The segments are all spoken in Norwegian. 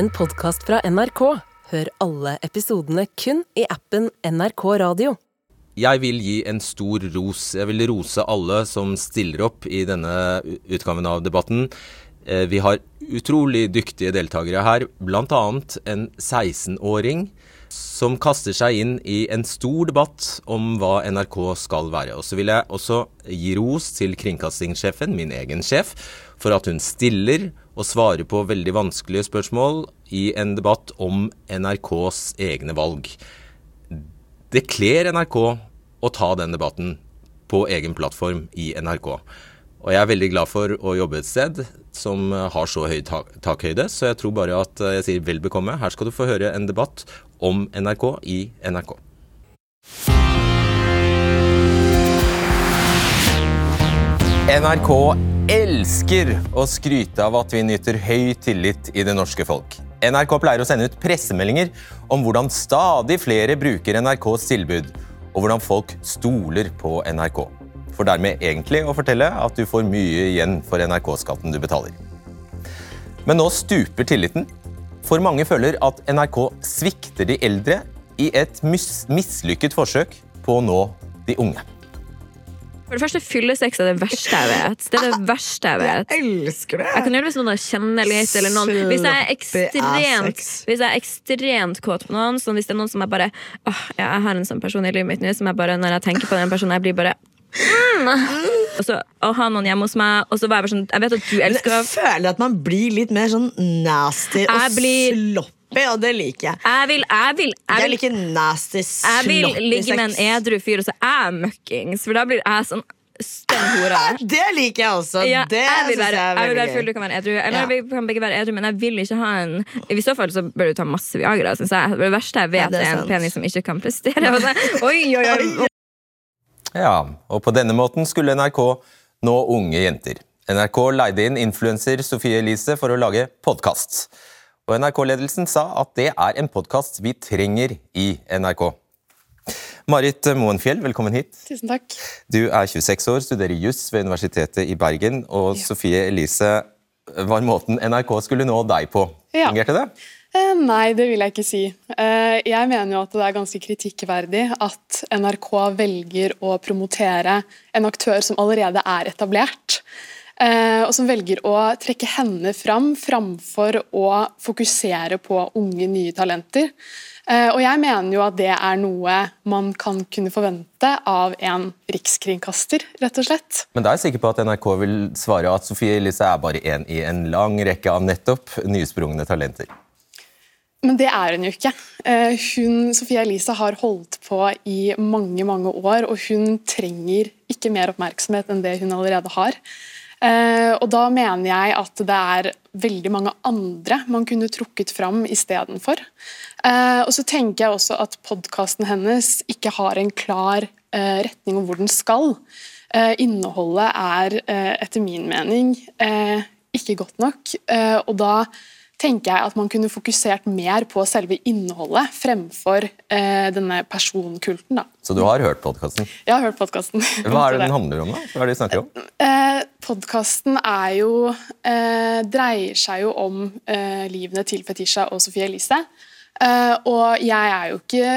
en podkast fra NRK. Hør alle episodene kun i appen NRK Radio. Jeg vil gi en stor ros. Jeg vil rose alle som stiller opp i denne utgaven av debatten. Eh, vi har utrolig dyktige deltakere her, bl.a. en 16-åring som kaster seg inn i en stor debatt om hva NRK skal være. Og så vil jeg også gi ros til kringkastingssjefen, min egen sjef, for at hun stiller og svare på veldig vanskelige spørsmål i en debatt om NRKs egne valg. Det kler NRK å ta den debatten på egen plattform i NRK. Og jeg er veldig glad for å jobbe et sted som har så høy tak takhøyde, så jeg tror bare at jeg sier vel bekomme. Her skal du få høre en debatt om NRK i NRK. NRK elsker å skryte av at vi nyter høy tillit i det norske folk. NRK pleier å sende ut pressemeldinger om hvordan stadig flere bruker NRKs tilbud, og hvordan folk stoler på NRK. For dermed egentlig å fortelle at du får mye igjen for NRK-skatten du betaler. Men nå stuper tilliten. For mange føler at NRK svikter de eldre i et mis mislykket forsøk på å nå de unge. For det første, Fyllesex er det verste jeg vet. Det er det verste Jeg vet Jeg elsker det! Jeg kan gjøre det hvis noen kjenner litt eller noen Hvis jeg er ekstremt Hvis jeg er ekstremt kåt på noen, sånn hvis det er noen som er bare åh, Jeg har en sånn person i livet mitt nå som jeg bare, når jeg tenker på den personen, jeg blir bare mm. Og så å ha noen hjemme hos meg, og så var jeg bare sånn Jeg vet at du elsker Jeg føler at man blir litt mer sånn nasty og blir, blir- sloppy, og det liker jeg. Jeg vil, jeg vil, jeg Jeg liker nasty, jeg vil ligge med en edru fyr, og så er jeg møkkings, for da blir jeg sånn. Det liker jeg også. Ja, det jeg vil være, jeg er jeg vil være full, du kan være edru. Eller Ja. vi kan begge være edru, men jeg vil ikke ha en I så fall så bør du ta masse Viagra. Synes jeg. Det verste jeg vet, Ja, det er er en penis som ikke kan prestere. Oi, oi, oi. Ja, og på denne måten skulle NRK nå unge jenter. NRK leide inn influenser Sofie Elise for å lage podkast. Og NRK-ledelsen sa at det er en podkast vi trenger i NRK. Marit Moenfjell, velkommen hit. Tusen takk. Du er 26 år, studerer juss ved Universitetet i Bergen. Og Sofie Elise, var måten NRK skulle nå deg på? Ja. Fungerte det? Eh, nei, det vil jeg ikke si. Eh, jeg mener jo at det er ganske kritikkverdig at NRK velger å promotere en aktør som allerede er etablert. Eh, Og som velger å trekke henne fram framfor å fokusere på unge, nye talenter. Eh, Og jeg mener jo at det er noe man kan kunne forvente av en rikskringkaster, rett og slett. Men da er jeg sikker på at NRK vil svare at Sofie Elise er bare én i en lang rekke av nettopp nysprungne talenter. Men det er hun jo ikke. Eh, Hun, Sofie Elise har holdt på i mange mange år, og hun trenger ikke mer oppmerksomhet enn det hun allerede har. Eh, Og Da mener jeg at det er veldig mange andre man kunne trukket fram istedenfor. Eh, Og så tenker jeg også at podkasten hennes ikke har en klar eh, retning om hvor den skal. Innholdet er etter min mening ikke godt nok, og da tenker jeg at man kunne fokusert mer på selve innholdet fremfor eh, denne personkulten. Da. Så du har hørt podkasten? Jeg har hørt podkasten. Hva er det den handler om? da? Hva er det de snakker om? Eh, podkasten er jo eh, dreier seg jo om eh, livene til Fetisha og Sofie Elise. Eh, og jeg er jo ikke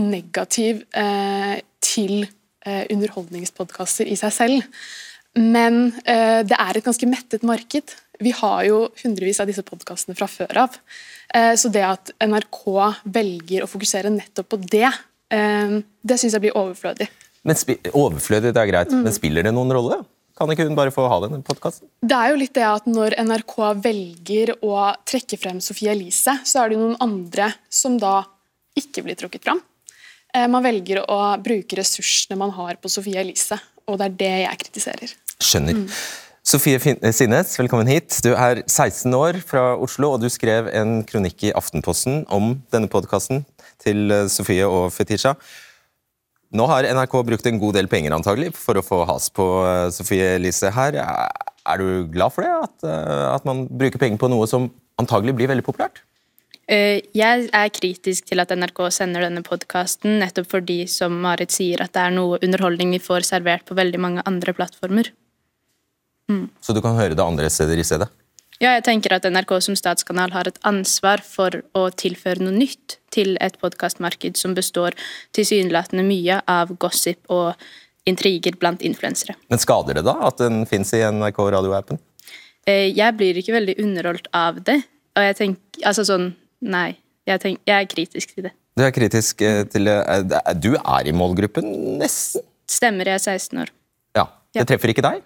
negativ eh, til eh, underholdningspodkaster i seg selv. Men eh, det er et ganske mettet marked. Vi har jo hundrevis av disse podkastene fra før av. Eh, så det at NRK velger å fokusere nettopp på det, eh, det syns jeg blir overflødig. Men Overflødig, det er greit, Mm. men spiller det noen rolle? Kan ikke hun bare få ha den podkasten? Det er jo litt det at Når NRK velger å trekke frem Sofie Elise, så er det jo noen andre som da ikke blir trukket frem. Eh, Man velger å bruke ressursene man har på Sofie Elise, og det er det jeg kritiserer. Skjønner. Mm. Sofie Fin- Sinnes, velkommen hit. Du er 16 år fra Oslo, og du skrev en kronikk i Aftenposten om denne podkasten til eh, Sofie og Fetisha. Nå har NRK brukt en god del penger antagelig for å få has på eh, Sofie Elise her. Er du glad for det? At, eh, at man bruker penger på noe som antagelig blir veldig populært? Eh, Jeg er kritisk til at NRK sender denne podkasten, nettopp fordi, som Marit sier, at det er noe underholdning vi får servert på veldig mange andre plattformer. Så du kan høre det andre steder i stedet? Ja, jeg tenker at NRK som statskanal har et ansvar for å tilføre noe nytt til et podkastmarked som består tilsynelatende mye av gossip og intriger blant influensere. Men skader det da at den fins i NRK radioappen? Eh, jeg blir ikke veldig underholdt av det. Og jeg tenker Altså sånn Nei. Jeg, tenker, jeg er kritisk til det. Du er kritisk eh, til det. Du er i målgruppen, nesten? Stemmer, jeg er 16 år. Ja. Det treffer ikke deg?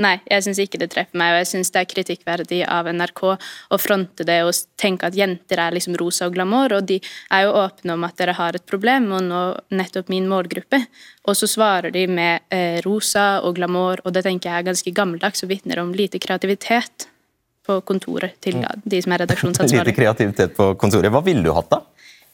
Nei, jeg syns ikke det treffer meg, og jeg syns det er kritikkverdig av NRK å fronte det og tenke at jenter er liksom rosa og glamour, og de er jo åpne om at dere har et problem, og nå nettopp min målgruppe. Og så svarer de med eh, rosa og glamour, og det tenker jeg er ganske gammeldags og vitner om lite kreativitet på kontoret til Mm. de som er Lite kreativitet på kontoret. Hva ville du hatt, da?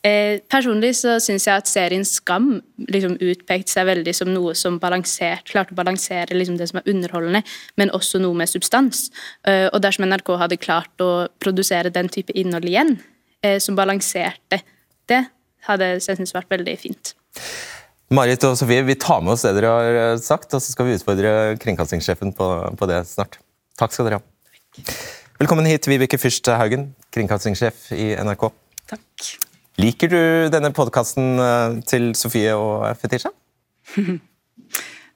Eh, personlig så syns jeg at serien Skam liksom utpekte seg veldig som noe som klarte å balansere liksom det som er underholdende, men også noe med substans. Eh, og dersom NRK hadde klart å produsere den type innhold igjen, eh, som balanserte det, hadde jeg syntes vært veldig fint. Marit og Sofie, vi tar med oss det dere har eh, sagt, og så skal vi utfordre kringkastingssjefen på, på det snart. Takk skal dere ha. Velkommen hit, Vibeke Fyrst Haugen, kringkastingssjef i NRK. Takk. Liker du denne podkasten til Sofie og Fetisha?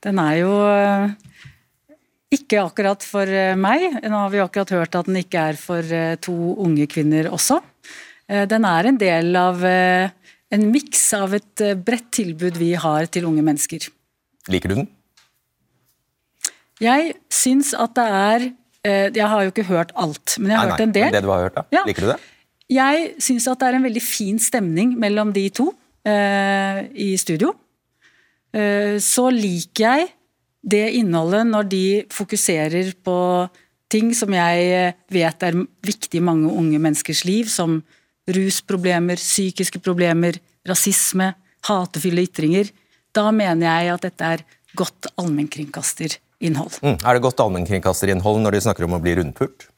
Den er jo eh, ikke akkurat for eh, meg. Nå har vi akkurat hørt at den ikke er for eh, to unge kvinner også. Eh, Den er en del av eh, en miks av et eh, bredt tilbud vi har til unge mennesker. Liker du den? Jeg syns at det er eh, Jeg har jo ikke hørt alt, men jeg har Nei, hørt en del. men Det du har hørt, da? Ja. Liker du det? Jeg syns at det er en veldig fin stemning mellom de to eh, i studio. Eh, så liker jeg det innholdet når de fokuserer på ting som jeg eh, vet er viktig i mange unge menneskers liv, som rusproblemer, psykiske problemer, rasisme, hatefulle ytringer. Da mener jeg at dette er godt allmennkringkasterinnhold. Mm. Er det godt allmennkringkasterinnhold når de snakker om å bli rundpult?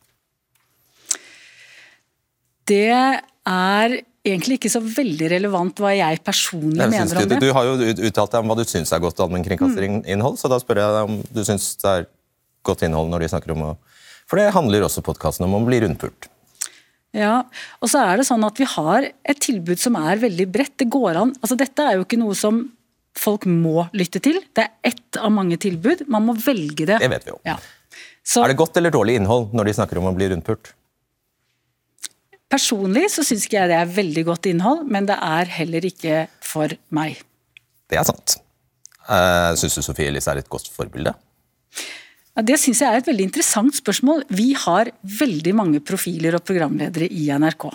Det er egentlig ikke så veldig relevant hva jeg personlig Nei, mener om det. du har jo uttalt deg om hva du syns er godt allmennkringkasterinnhold, så da spør jeg deg om du syns det er godt innhold når de snakker om å For det handler også podkasten om å bli rundpult. Ja, og så er det sånn at vi har et tilbud som er veldig bredt. Det går an, altså Dette er jo ikke noe som folk må lytte til. Det er ett av mange tilbud. Man må velge det. Det vet vi jo. Ja. Så Er det godt eller dårlig innhold når de snakker om å bli rundpult? Personlig så syns ikke jeg det er veldig godt innhold, men det er heller ikke for meg. Det er sant. Uh, syns du Sofie Elise er et godt forbilde? Ja, det syns jeg er et veldig interessant spørsmål. Vi har veldig mange profiler og programledere i NRK.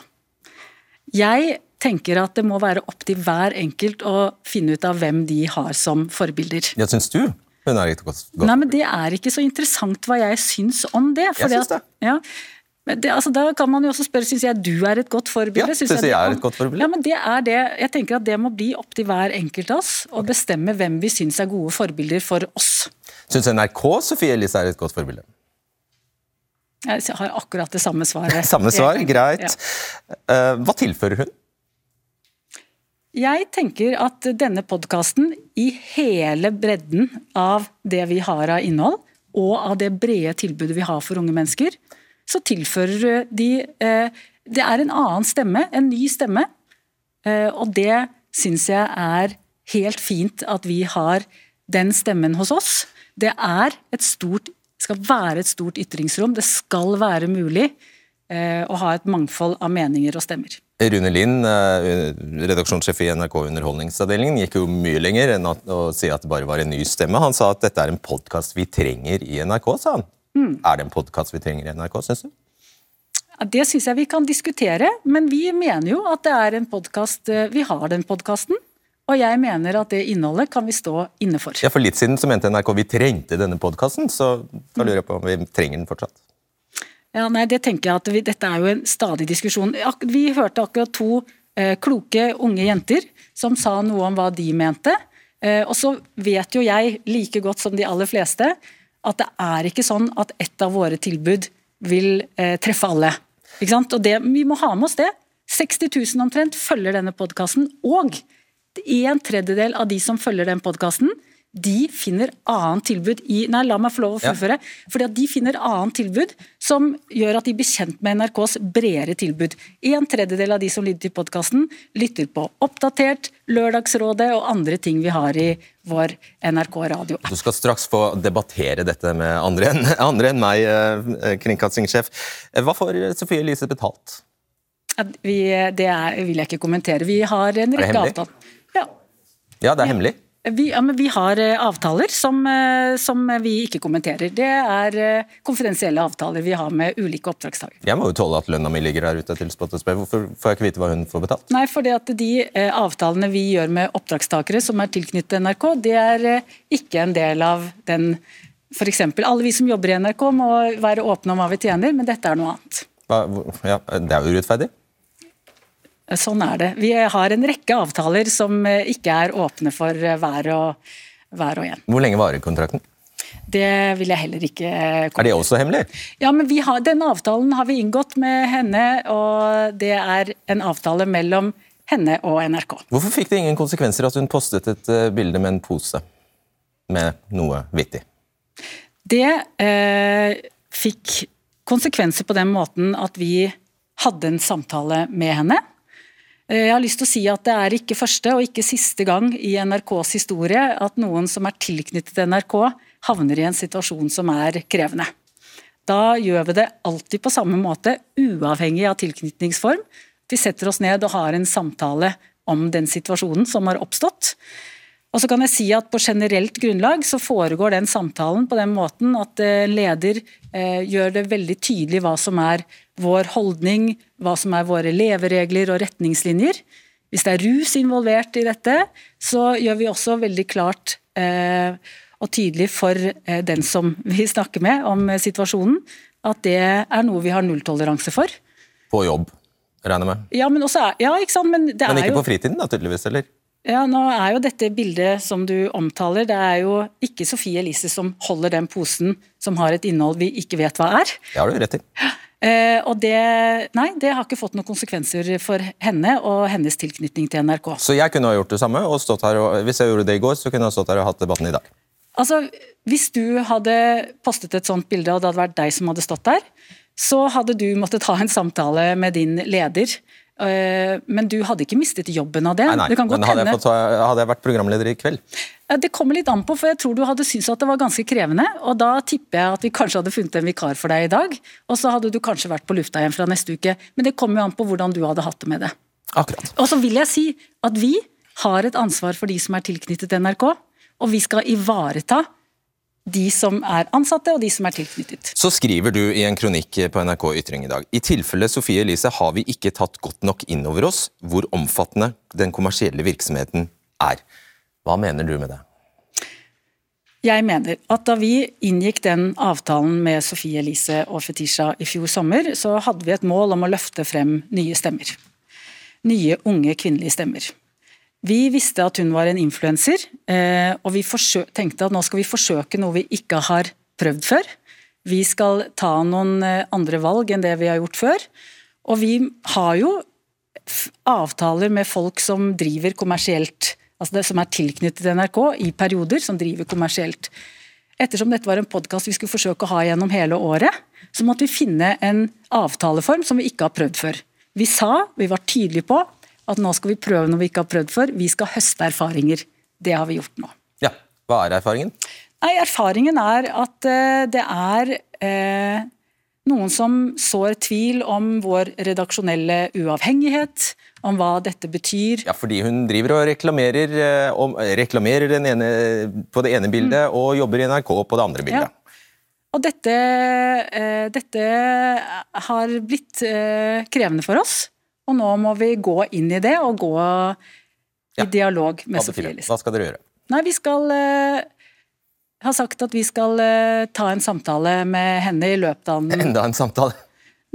Jeg tenker at det må være opp til hver enkelt å finne ut av hvem de har som forbilder. Ja, syns du hun er et godt, godt Nei, men Det er ikke så interessant hva jeg syns om det. fordi syns at- Ja, det, altså, da kan man jo også spørre syns jeg du er et godt forbilde. Ja, synes jeg jeg er et godt forbilde. Ja, men det er det. Jeg tenker at det må bli opp til hver enkelt av oss å bestemme hvem vi syns er gode forbilder for oss. Syns NRK Sofie Elise er et godt forbilde? Jeg har akkurat det samme svaret. Samme svar, greit. Ja. Eh, hva tilfører hun? Jeg tenker at denne podkasten, i hele bredden av det vi har av innhold, og av det brede tilbudet vi har for unge mennesker, så tilfører de eh, Det er en annen stemme, en ny stemme. Eh, og det syns jeg er helt fint at vi har den stemmen hos oss. Det er et stort skal være et stort ytringsrom. Det skal være mulig eh, å ha et mangfold av meninger og stemmer. Rune Lind, redaksjonssjef i NRK Underholdningsavdelingen, gikk jo mye lenger enn å si at det bare var en ny stemme. Han sa at dette er en podkast vi trenger i NRK, sa han. Er det en podkast vi trenger i NRK, syns du? Ja, Det syns jeg vi kan diskutere, men vi mener jo at det er en podkast Vi har den podkasten, og jeg mener at det innholdet kan vi stå inne for. Ja, For litt siden så mente NRK vi trengte denne podkasten, så da lurer jeg på om vi trenger den fortsatt. Ja, nei, det tenker jeg at vi, Dette er jo en stadig diskusjon. Vi hørte akkurat to eh, kloke unge jenter som sa noe om hva de mente. Eh, og så vet jo jeg, like godt som de aller fleste, at det er ikke sånn at ett av våre tilbud vil eh, treffe alle. Ikke sant? Og det, Vi må ha med oss det. 60 000 omtrent følger denne podkasten, og en tredjedel av de som følger den podkasten, de finner annet tilbud i Nei, la meg få lov å fullføre. Fordi at de finner annet tilbud som gjør at de blir kjent med NRKs bredere tilbud. En tredjedel av de som lytter til podkasten, lytter på Oppdatert, Lørdagsrådet og andre ting vi har i vår NRK radio. Du skal straks få debattere dette med andre enn, andre enn meg, eh, kringkastingssjef. Eh, Hva får Sofie Elise betalt? Vi, det er, vil jeg ikke kommentere. Vi har en rekke avtaler. Ja, Ja, det er hemmelig. Vi, ja, men vi har eh, avtaler som, eh, som vi ikke kommenterer. Det er eh, konfidensielle avtaler vi har med ulike oppdragstakere. Jeg må jo tåle at lønna mi ligger her ute til spott og spe. Hvorfor får jeg ikke vite hva hun får betalt? Nei, for det at de avtalene vi gjør med oppdragstakere som er tilknyttet NRK, det er ikke en del av den eksempel, Alle vi som jobber i NRK må være åpne om hva vi tjener, men dette er noe annet. Hva, ja, det er urettferdig. Eh, Sånn er det. Vi har en rekke avtaler som eh, ikke er åpne for eh, hver og, hver og en. Hvor lenge varer kontrakten? Det vil jeg heller ikke komme. Er det også hemmelig? Ja, men vi har, Denne avtalen har vi inngått med henne, og det er en avtale mellom henne og NRK. Hvorfor fikk det ingen konsekvenser at hun postet et eh, bilde med en pose med noe vittig? Det eh, fikk konsekvenser på den måten at vi hadde en samtale med henne. Eh, Jeg har lyst til å si at det er ikke første og ikke siste gang i NRKs historie at noen som er tilknyttet NRK, havner i en situasjon som er krevende. Da gjør vi det alltid på samme måte, uavhengig av tilknytningsform. Vi setter oss ned og har en samtale om den situasjonen som har oppstått. Og så kan jeg si at På generelt grunnlag så foregår den samtalen på den måten at eh, leder eh, gjør det veldig tydelig hva som er vår holdning, hva som er våre leveregler og retningslinjer. Hvis det er rus involvert i dette, så gjør vi også veldig klart eh, og tydelig for eh, den som vi snakker med om eh, situasjonen, at det er noe vi har nulltoleranse for. På jobb, regner jeg med. Ja, men, også er, ja, ikke sant? men det Men ikke jo på fritiden, da, tydeligvis? eller? ja, nå er jo dette bildet som du omtaler, det er jo ikke Sofie Elise som holder den posen som har et innhold vi ikke vet hva er. Det har du rett i. Eh, og det, nei, det har ikke fått noen konsekvenser for henne og hennes tilknytning til NRK. Så jeg kunne ha gjort det samme, og stått her, og hvis jeg gjorde det i går, så kunne jeg stått her og hatt debatten i dag. Altså, Hvis du hadde postet et sånt bilde, og det hadde vært deg som hadde stått der, så hadde du måttet ha en samtale med din leder. Eh, Men du hadde ikke mistet jobben av det. Nei, nei, det men hadde jeg, fått, hadde jeg vært programleder i kveld Det kommer litt an på, for jeg tror du hadde syntes at det var ganske krevende. Og da tipper jeg at vi kanskje hadde funnet en vikar for deg i dag. Og så hadde du kanskje vært på lufta igjen fra neste uke. Men det kommer jo an på hvordan du hadde hatt det med det. Akkurat. Og så vil jeg si at vi har et ansvar for de som er tilknyttet NRK. Og vi skal ivareta de som er ansatte, og de som er tilknyttet. Så skriver du i en kronikk på NRK Ytring i dag i tilfelle Sofie Elise har vi ikke tatt godt nok inn over oss hvor omfattende den kommersielle virksomheten er. Hva mener du med det? Jeg mener at da vi inngikk den avtalen med Sofie Elise og Fetisha i fjor sommer, så hadde vi et mål om å løfte frem nye stemmer. Nye, unge kvinnelige stemmer. Vi visste at hun var en influenser, eh, og vi tenkte at nå skal vi forsøke noe vi ikke har prøvd før. Vi skal ta noen eh, andre valg enn det vi har gjort før. Og vi har jo avtaler med folk som driver kommersielt, altså det som er tilknyttet NRK i perioder, som driver kommersielt. Ettersom dette var en podkast vi skulle forsøke å ha gjennom hele året, så måtte vi finne en avtaleform som vi ikke har prøvd før. Vi sa, vi var tydelige på, at nå skal vi prøve noe vi ikke har prøvd før. Vi skal høste erfaringer. Det har vi gjort nå. Ja, Hva er erfaringen? Nei, Erfaringen er at eh, det er eh, noen som sår tvil om vår redaksjonelle uavhengighet, om hva dette betyr. Ja, Fordi hun driver og reklamerer, eh, om, reklamerer den ene, på det ene bildet og jobber i NRK på det andre bildet. Ja. Og dette, eh, dette har blitt eh, krevende for oss, og nå må vi gå inn i det og gå i Ja. dialog med Sofie? Elise. Hva skal dere gjøre? Nei, vi skal uh, har sagt at vi skal uh, ta en samtale med henne i løpet av den Enda en samtale.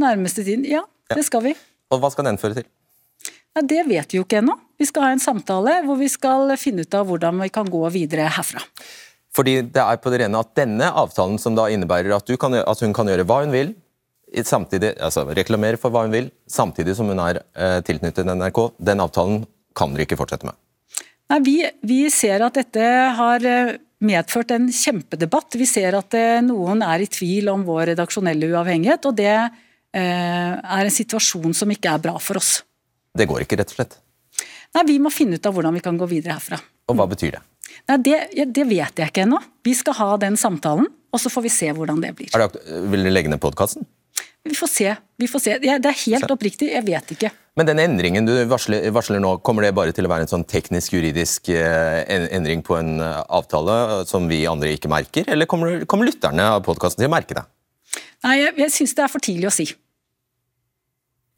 nærmeste tiden. Ja, det skal vi. Og hva skal den føre til? Nei, det vet vi jo ikke ennå. Vi skal ha en samtale hvor vi skal finne ut av hvordan vi kan gå videre herfra. Fordi det er på det rene at denne avtalen som da innebærer at, du kan, at hun kan gjøre hva hun vil, samtidig, altså reklamere for hva hun vil, samtidig som hun er eh, tilknyttet NRK, den avtalen kan dere ikke fortsette med. Nei, vi, vi ser at dette har eh, medført en kjempedebatt. Vi ser at eh, noen er i tvil om vår redaksjonelle uavhengighet, og det eh, er en situasjon som ikke er bra for oss. Det går ikke, rett og slett. Nei, Vi må finne ut av hvordan vi kan gå videre herfra. Og hva betyr det? Nei, Det, det vet jeg ikke ennå. Vi skal ha den samtalen, og så får vi se hvordan det blir. Det, vil dere legge ned podkasten? Vi får se. Vi får se. Det er helt oppriktig, jeg vet ikke. Men den endringen du varsler, varsler nå, kommer det bare til å være en sånn teknisk-juridisk eh, endring på en eh, avtale eh, som vi andre ikke merker, eller kommer, kommer lytterne av podkasten til å merke det? Nei, Jeg, jeg syns det er for tidlig å si.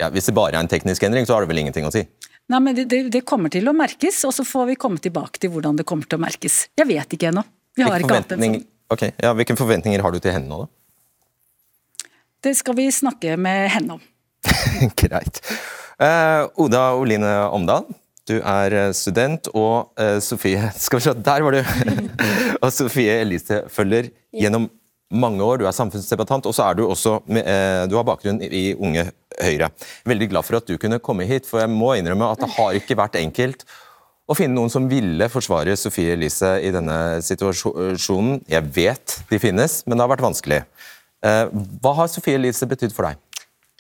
Ja, Hvis det bare er en teknisk endring, så har det vel ingenting å si? Nei, men det, det, det kommer til å merkes, og så får vi komme tilbake til hvordan det kommer til å merkes. Jeg vet ikke ennå. Vi har ikke hatt en sånn. Ok, ja, Hvilke forventninger har du til henne nå, da? Det skal vi snakke med henne om. Greit. Uh, Oda Oline Omdal, du er eh, student, og uh, Sofie Skal vi se, der var du! og Sofie Elise følger gjennom mange år. Du er samfunnsdebattant, og så er du også med, eh, du har bakgrunn i Unge Høyre. Veldig glad for at du kunne komme hit, for jeg må innrømme at det har ikke vært enkelt å finne noen som ville forsvare Sofie Elise i denne situasjonen. Jeg vet de finnes, men det har vært vanskelig. Eh, Hva har Sofie Elise betydd for deg?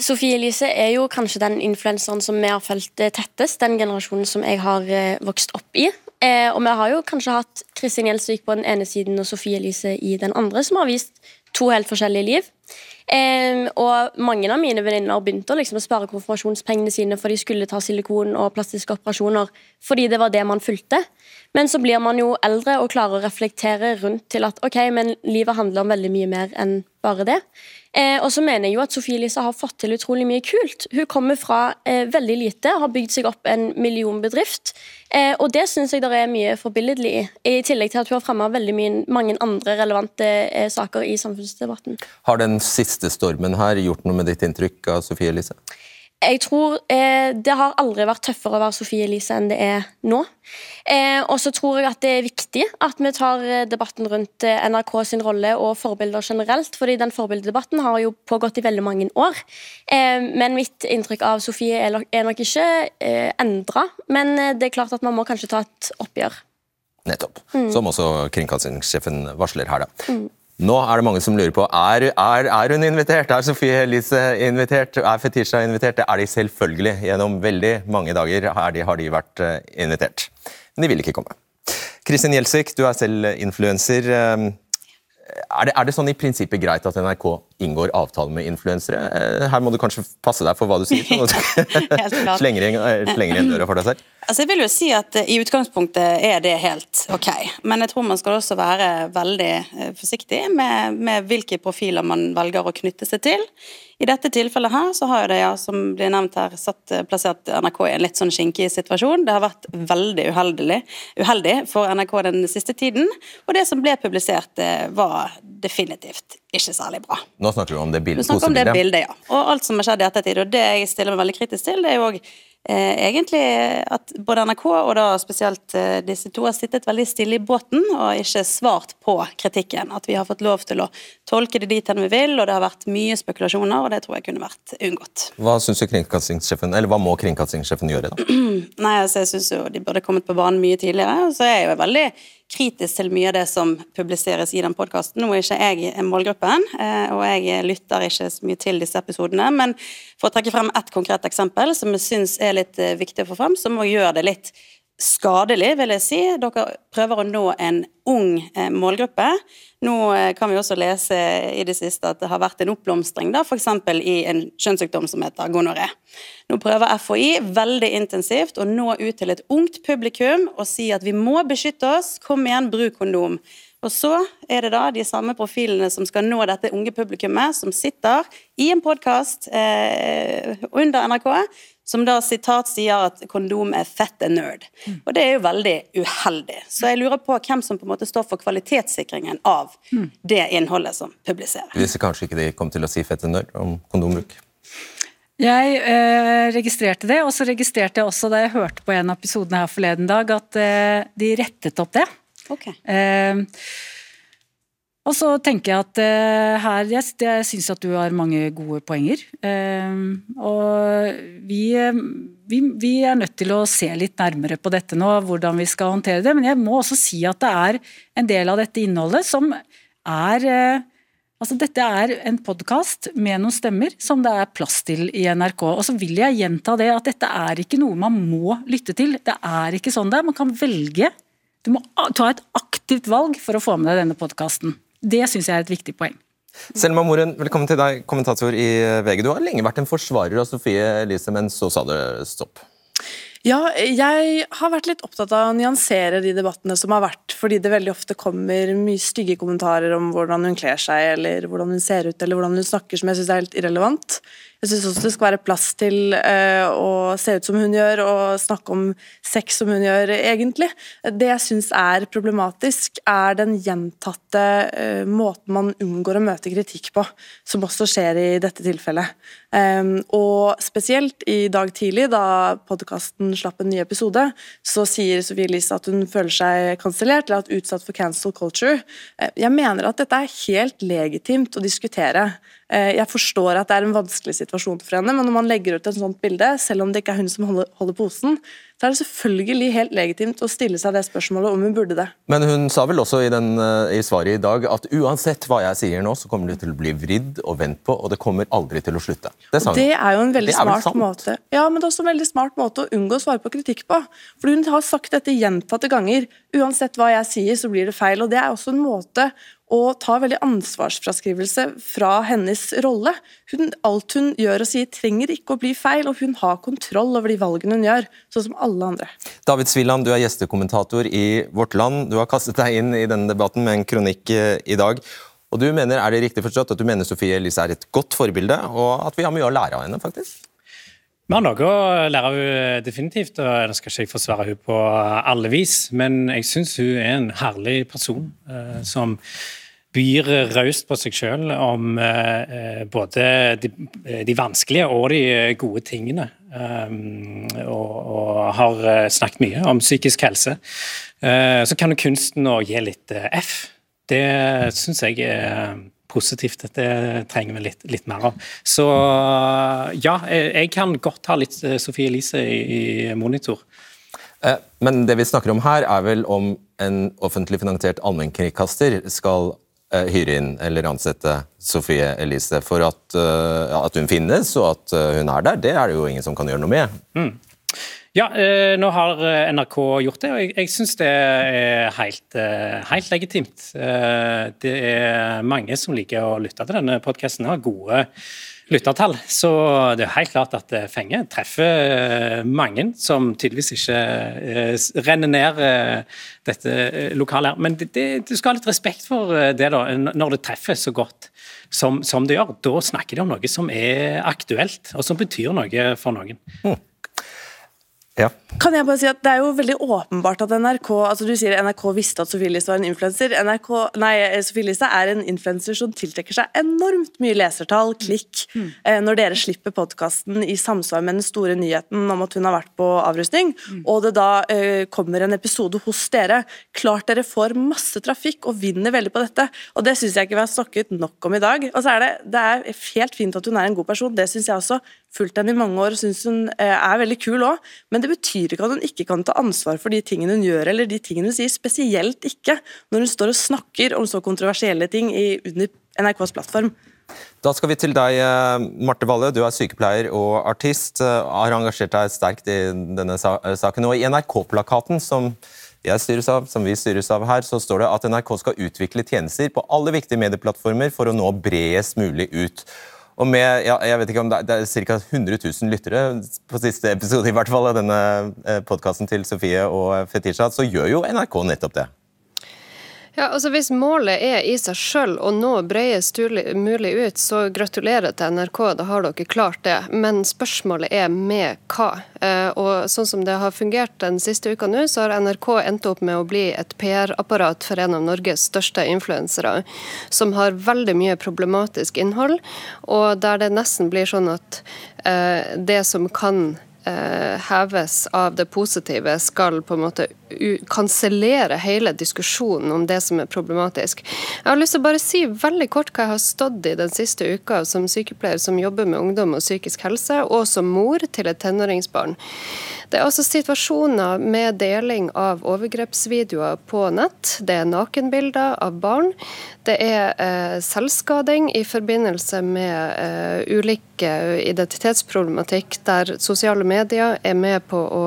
Sofie Elise er jo kanskje den influenseren som vi har fulgt eh, tettest, den generasjonen som jeg har eh, vokst opp i. Og vi har jo kanskje hatt Kristin Gjelsvik på den ene siden og Sofie Elise i den andre, som har vist to helt forskjellige liv. Eh, og mange av mine venninner begynte å liksom spare konfirmasjonspengene sine for de skulle ta silikon og plastiske operasjoner fordi det var det man fulgte. Men så blir man jo eldre og klarer å reflektere rundt til at ok, men livet handler om veldig mye mer enn bare det. Eh, og så mener jeg jo at Sofie Elise har fått til utrolig mye kult. Hun kommer fra eh, veldig lite, har bygd seg opp en millionbedrift. Eh, og det syns jeg det er mye forbilledlig i. I tillegg til at hun har fremma veldig mye, mange andre relevante eh, saker i samfunnsdebatten. Har den siste stormen her gjort noe med ditt inntrykk av Sofie Elise? Jeg tror eh, Det har aldri vært tøffere å være Sofie Elise enn det er nå. Eh, og så tror jeg at det er viktig at vi tar eh, debatten rundt eh, NRK sin rolle og forbilder generelt. fordi den forbildedebatten har jo pågått i veldig mange år. Eh, men mitt inntrykk av Sofie er, nok- er nok ikke eh, endra. Men eh, det er klart at man må kanskje ta et oppgjør. Nettopp. Som også kringkastingssjefen varsler her, da. Nå er det mange som lurer på er, er, er hun invitert. Er Sofie Elise invitert? Er Fetisha invitert? Det er de selvfølgelig. Gjennom veldig mange dager er de, har de vært eh, invitert. Men de vil ikke komme. Kristin Gjelsvik, du er selv influenser. Eh, Er er det sånn i prinsippet greit at NRK inngår avtale med influensere? Eh, Her må du kanskje passe deg for hva du sier, sånn at du slenger inn, eh, døra for deg selv. Altså jeg vil jo si at eh, I utgangspunktet er det helt ok, men jeg tror man skal også være veldig forsiktig med, med hvilke profiler man velger å knytte seg til. I dette tilfellet her så har det, ja, som blir nevnt her, satt, plassert NRK i en litt sånn skinkig situasjon. Det har vært veldig uheldig, uheldig for NRK den siste tiden, og det som ble publisert, var definitivt ikke særlig bra. Nå snakker du om det bildet, snakker om det bildet, ja. Og alt som har skjedd i ettertid. Og det jeg stiller meg veldig kritisk til, det er jo òg eh, egentlig at både NRK og da spesielt eh, disse to har sittet veldig stille i båten og ikke svart på kritikken. At vi har fått lov til å tolke det dit hen vi vil, og det har vært mye spekulasjoner, og det tror jeg kunne vært unngått. Hva synes du kringkastingssjefen, eller hva må kringkastingssjefen gjøre da? Nei, altså jeg synes jo de burde kommet på banen mye tidligere. Og så er jeg jo veldig kritisk til mye av det som publiseres i den podkasten. Nå er ikke jeg målgruppen, eh, og jeg lytter ikke så mye til disse episodene. Men for å trekke frem ett konkret eksempel som jeg syns er litt eh, viktig å få frem, som må gjøre det litt skadelig, vil jeg si. Dere prøver å nå en ung eh, målgruppe. Nå eh, kan vi også lese i det siste at det har vært en oppblomstring, da, f.eks. i en kjønnssykdom som heter gonoré. Nå prøver FHI veldig intensivt å nå ut til et ungt publikum og si at vi må beskytte oss, kom igjen, bruk kondom. Og så er det da de samme profilene som skal nå dette unge publikummet, som sitter i en podkast eh, under NRK, som da sitat sier at kondom er fett and nerd. Og det er jo veldig uheldig. Så jeg lurer på hvem som på en måte står for kvalitetssikringen av det innholdet som publiseres. Du visste kanskje ikke de kom til å si fett and nerd om kondombruk? Jeg eh, registrerte det, og så registrerte jeg også da jeg hørte på en av episodene her forleden dag, at eh, de rettet opp det. Ok. Eh, og så tenker jeg at eh, her Jeg, jeg syns at du har mange gode poenger. Eh, og vi, eh, vi, vi, er nødt til å se litt nærmere på dette nå, hvordan vi skal håndtere det. Men jeg må også si at det er en del av dette innholdet som er eh, Altså, dette er en podkast med noen stemmer som det er plass til i NRK. Og så vil jeg gjenta det at dette er ikke noe man må lytte til. Det er ikke sånn det er. Man kan velge. Du må ta et aktivt valg for å få med deg denne podkasten. Det syns jeg er et viktig poeng. Selma Moren, velkommen til deg, kommentator i VG. Du har lenge vært en forsvarer av Sofie Elise, men så sa det stopp. Ja, jeg har vært litt opptatt av å nyansere de debattene som har vært, fordi det veldig ofte kommer mye stygge kommentarer om hvordan hun kler seg, eller hvordan hun ser ut, eller hvordan hun snakker, som jeg syns er helt irrelevant. Jeg syns også det skal være plass til uh, å se ut som hun gjør, og snakke om sex som hun gjør, egentlig. Det jeg syns er problematisk, er den gjentatte uh, måten man unngår å møte kritikk på, som også skjer i dette tilfellet. Um, og spesielt i dag tidlig, da podkasten slapp en ny episode, så sier Sofie Elise at hun føler seg kansellert eller at utsatt for cancel culture. Uh, jeg mener at dette er helt legitimt å diskutere. Eh, jeg forstår at det er en vanskelig situasjon for henne, men når man legger ut et sånt bilde, selv om det ikke er hun som holder posen, så er det selvfølgelig helt legitimt å stille seg det spørsmålet om hun burde det. Men hun sa vel også i, den, eh, i svaret i dag at uansett hva jeg sier nå, så kommer det til å bli vridd og vendt på, og det kommer aldri til å slutte. Det, det er jo en veldig smart måte Ja, men det er også en veldig smart måte å unngå å svare på kritikk på. For hun har sagt dette gjentatte ganger. Uansett hva jeg sier, så blir det feil. Og det er også en måte og tar veldig ansvarsfraskrivelse fra hennes rolle. Hun, alt hun gjør og sier trenger ikke å bli feil, og hun har kontroll over de valgene hun gjør, sånn som alle andre. David Svilland, du er gjestekommentator i Vårt Land. Du har kastet deg inn i denne debatten med en kronikk eh, i dag. Og du mener, Er det riktig forstått at du mener Sofie Elise er et godt forbilde, og at vi har mye å lære av henne? faktisk? Vi har noe å lære henne definitivt, og jeg skal ikke forsvare henne på alle vis, men jeg syns hun er en herlig person eh, som byr raust på seg selv om eh, både de, de, vanskelige og de gode tingene. Um, og, og, har snakket mye om psykisk helse. Uh, så kan jo kunsten å gi litt F. Det syns jeg er positivt. Dette trenger vi litt, litt, mer av. Så ja, jeg kan godt ha litt Sophie Sofie Elise i, i monitor. Eh, men det vi snakker om her, er vel om en offentlig finansiert allmennkringkaster skal uh, hyre inn eller ansette Sofie Elise for at, at, hun finnes og at hun er der. Det er det jo ingen som kan gjøre noe med. Mm. Ja, eh, nå har eh, NRK gjort det, og jeg, jeg syns det er helt, eh, helt, legitimt. Det er mange som liker å lytte til denne podkasten, har gode lyttertall. Så det er helt klart at Fenge treffer mange som tydeligvis ikke renner ned dette lokalet her. Men du skal ha litt respekt for det, da, når det treffer så godt som, som det gjør. Da snakker de om noe som er aktuelt, og som betyr noe for noen. Mm. Ja. Kan jeg bare si at Det er jo veldig åpenbart at NRK altså du sier NRK visste at Sofie Listhaug var en influenser. Nei, Sofie Listhaug er en influenser som tiltrekker seg enormt mye lesertall, klikk, mm. eh, når dere slipper podkasten i samsvar med den store nyheten om at hun har vært på avrusning, mm. og det da eh, kommer en episode hos dere. Klart dere får masse trafikk og vinner veldig på dette, og det syns jeg ikke vi har snakket nok om i dag. Og så er det, det er helt fint at hun er en god person, det syns jeg også. Fulgt henne i mange år og syns hun eh, er veldig kul òg, men det betyr ikke at hun ikke kan ta ansvar for de tingene hun gjør, eller de tingene hun sier, spesielt ikke når hun står og snakker om så kontroversielle ting i, under NRKs plattform. Da skal vi til deg, eh, Marte Valle. Du er sykepleier og artist. Eh, har engasjert deg sterkt i denne saken. Og I NRK-plakaten som jeg styres av, som vi styres av her, så står det at NRK skal utvikle tjenester på alle viktige medieplattformer for å nå bredest mulig ut. Og med ja, jeg vet ikke om det, det er ca. 100 000 lyttere på siste episode i hvert fall av denne eh, podkasten til Sofie og Fetisha, så gjør jo NRK nettopp det. Ja, altså Hvis målet er i seg sjøl å nå bredest mulig ut, så gratulerer til NRK, da har dere klart det. Men spørsmålet er med hva. Eh, og sånn som det har fungert den siste uka nå, så har NRK endt opp med å bli et PR-apparat for en av Norges største influensere, som har veldig mye problematisk innhold, og der det nesten blir sånn at eh, det som kan heves av det positive, skal på en måte kansellere hele diskusjonen om det som er problematisk. Jeg har lyst til å bare si veldig kort hva jeg har stått i den siste uka som sykepleier som jobber med ungdom og psykisk helse, og som mor til et tenåringsbarn. Det er altså situasjoner med deling av overgrepsvideoer på nett. Det er nakenbilder av barn. Det er eh, selvskading i forbindelse med eh, ulike identitetsproblematikk, der sosiale medier er med på å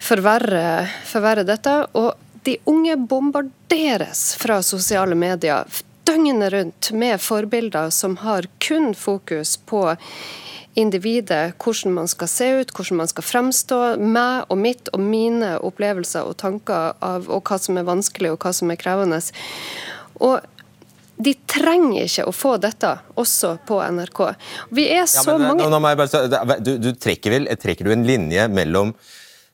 forverre, forverre dette. Og de unge bombarderes fra sosiale medier døgnet rundt med forbilder som har kun fokus på individet, hvordan man skal se ut, hvordan man skal fremstå. Meg og mitt og mine opplevelser og tanker av og hva som er vanskelig og hva som er krevende. Og de trenger ikke å få dette også på NRK. Vi er så ja, men, mange nå, bare, du, du, trekker vel trekker du en linje mellom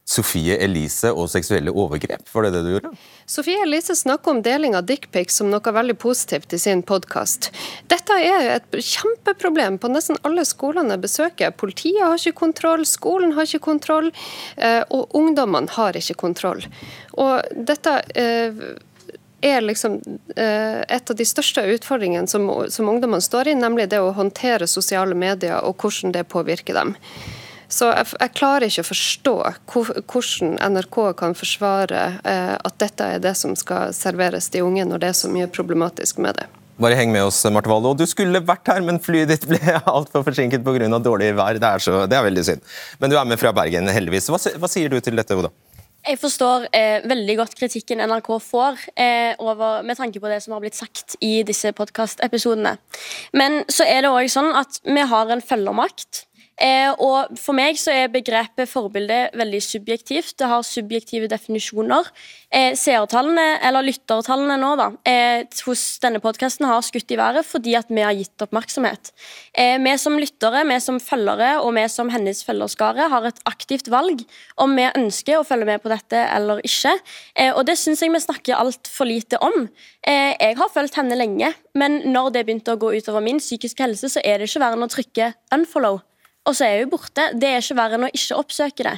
Sofie Elise og seksuelle overgrep? Var det det du gjorde? Sofie Elise snakker om deling av dickpics som noe veldig positivt i sin podkast. Dette er et kjempeproblem på nesten alle skolene jeg besøker. Politiet har ikke kontroll, skolen har ikke kontroll, eh, og ungdommene har ikke kontroll. Og dette eh, er liksom eh, et av de største utfordringene som, som ungdommene står i, nemlig det å håndtere sosiale medier og hvordan det påvirker dem. Så jeg, jeg, klarer ikke å forstå hvordan NRK kan forsvare eh, at dette er det som skal serveres de unge, når det er så mye problematisk med det. Bare heng med oss, Marte Wallo. Du skulle vært her, men flyet ditt ble altfor forsinket pga. dårlig vær. Det er, så, det er, veldig synd. Men du er med fra Bergen, heldigvis. Hva, hva sier du til dette, Oda? Jeg forstår eh, veldig godt kritikken NRK får eh, over, med tanke på det som har blitt sagt i disse podkastepisodene. Men så er det òg sånn at vi har en følgermakt Eh, og For meg så er begrepet forbilde veldig subjektivt. Det har subjektive definisjoner. Eh, seertallene, eller lyttertallene nå, da, eh, hos denne podkasten har skutt i været fordi at vi har gitt oppmerksomhet. Eh, vi som lyttere, vi som følgere og vi som hennes følgerskare har et aktivt valg om vi ønsker å følge med på dette eller ikke. Eh, og det syns jeg vi snakker altfor lite om. Eh, jeg har fulgt henne lenge, men når det begynte å gå utover min psykiske helse, så er det ikke verre enn å trykke unfollow og så er hun borte. Det er ikke verre enn å ikke oppsøke det.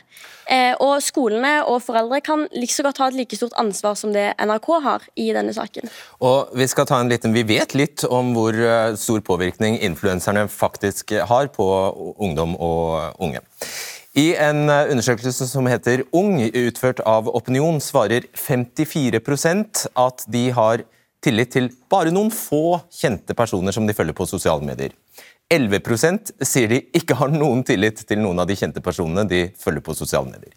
Eh, og skolene og foreldre kan like så godt ha et like stort ansvar som det NRK har i denne saken. Og Vi skal ta en liten, vi vet litt om hvor eh, stor påvirkning influenserne faktisk har på ungdom og unge. I en eh, undersøkelse som heter Ung, utført av Opinion, svarer 54% at de har tillit til bare noen få kjente personer som de følger på sosiale medier. 11% sier de ikke har noen tillit til noen av de kjente personene de følger på sosiale medier.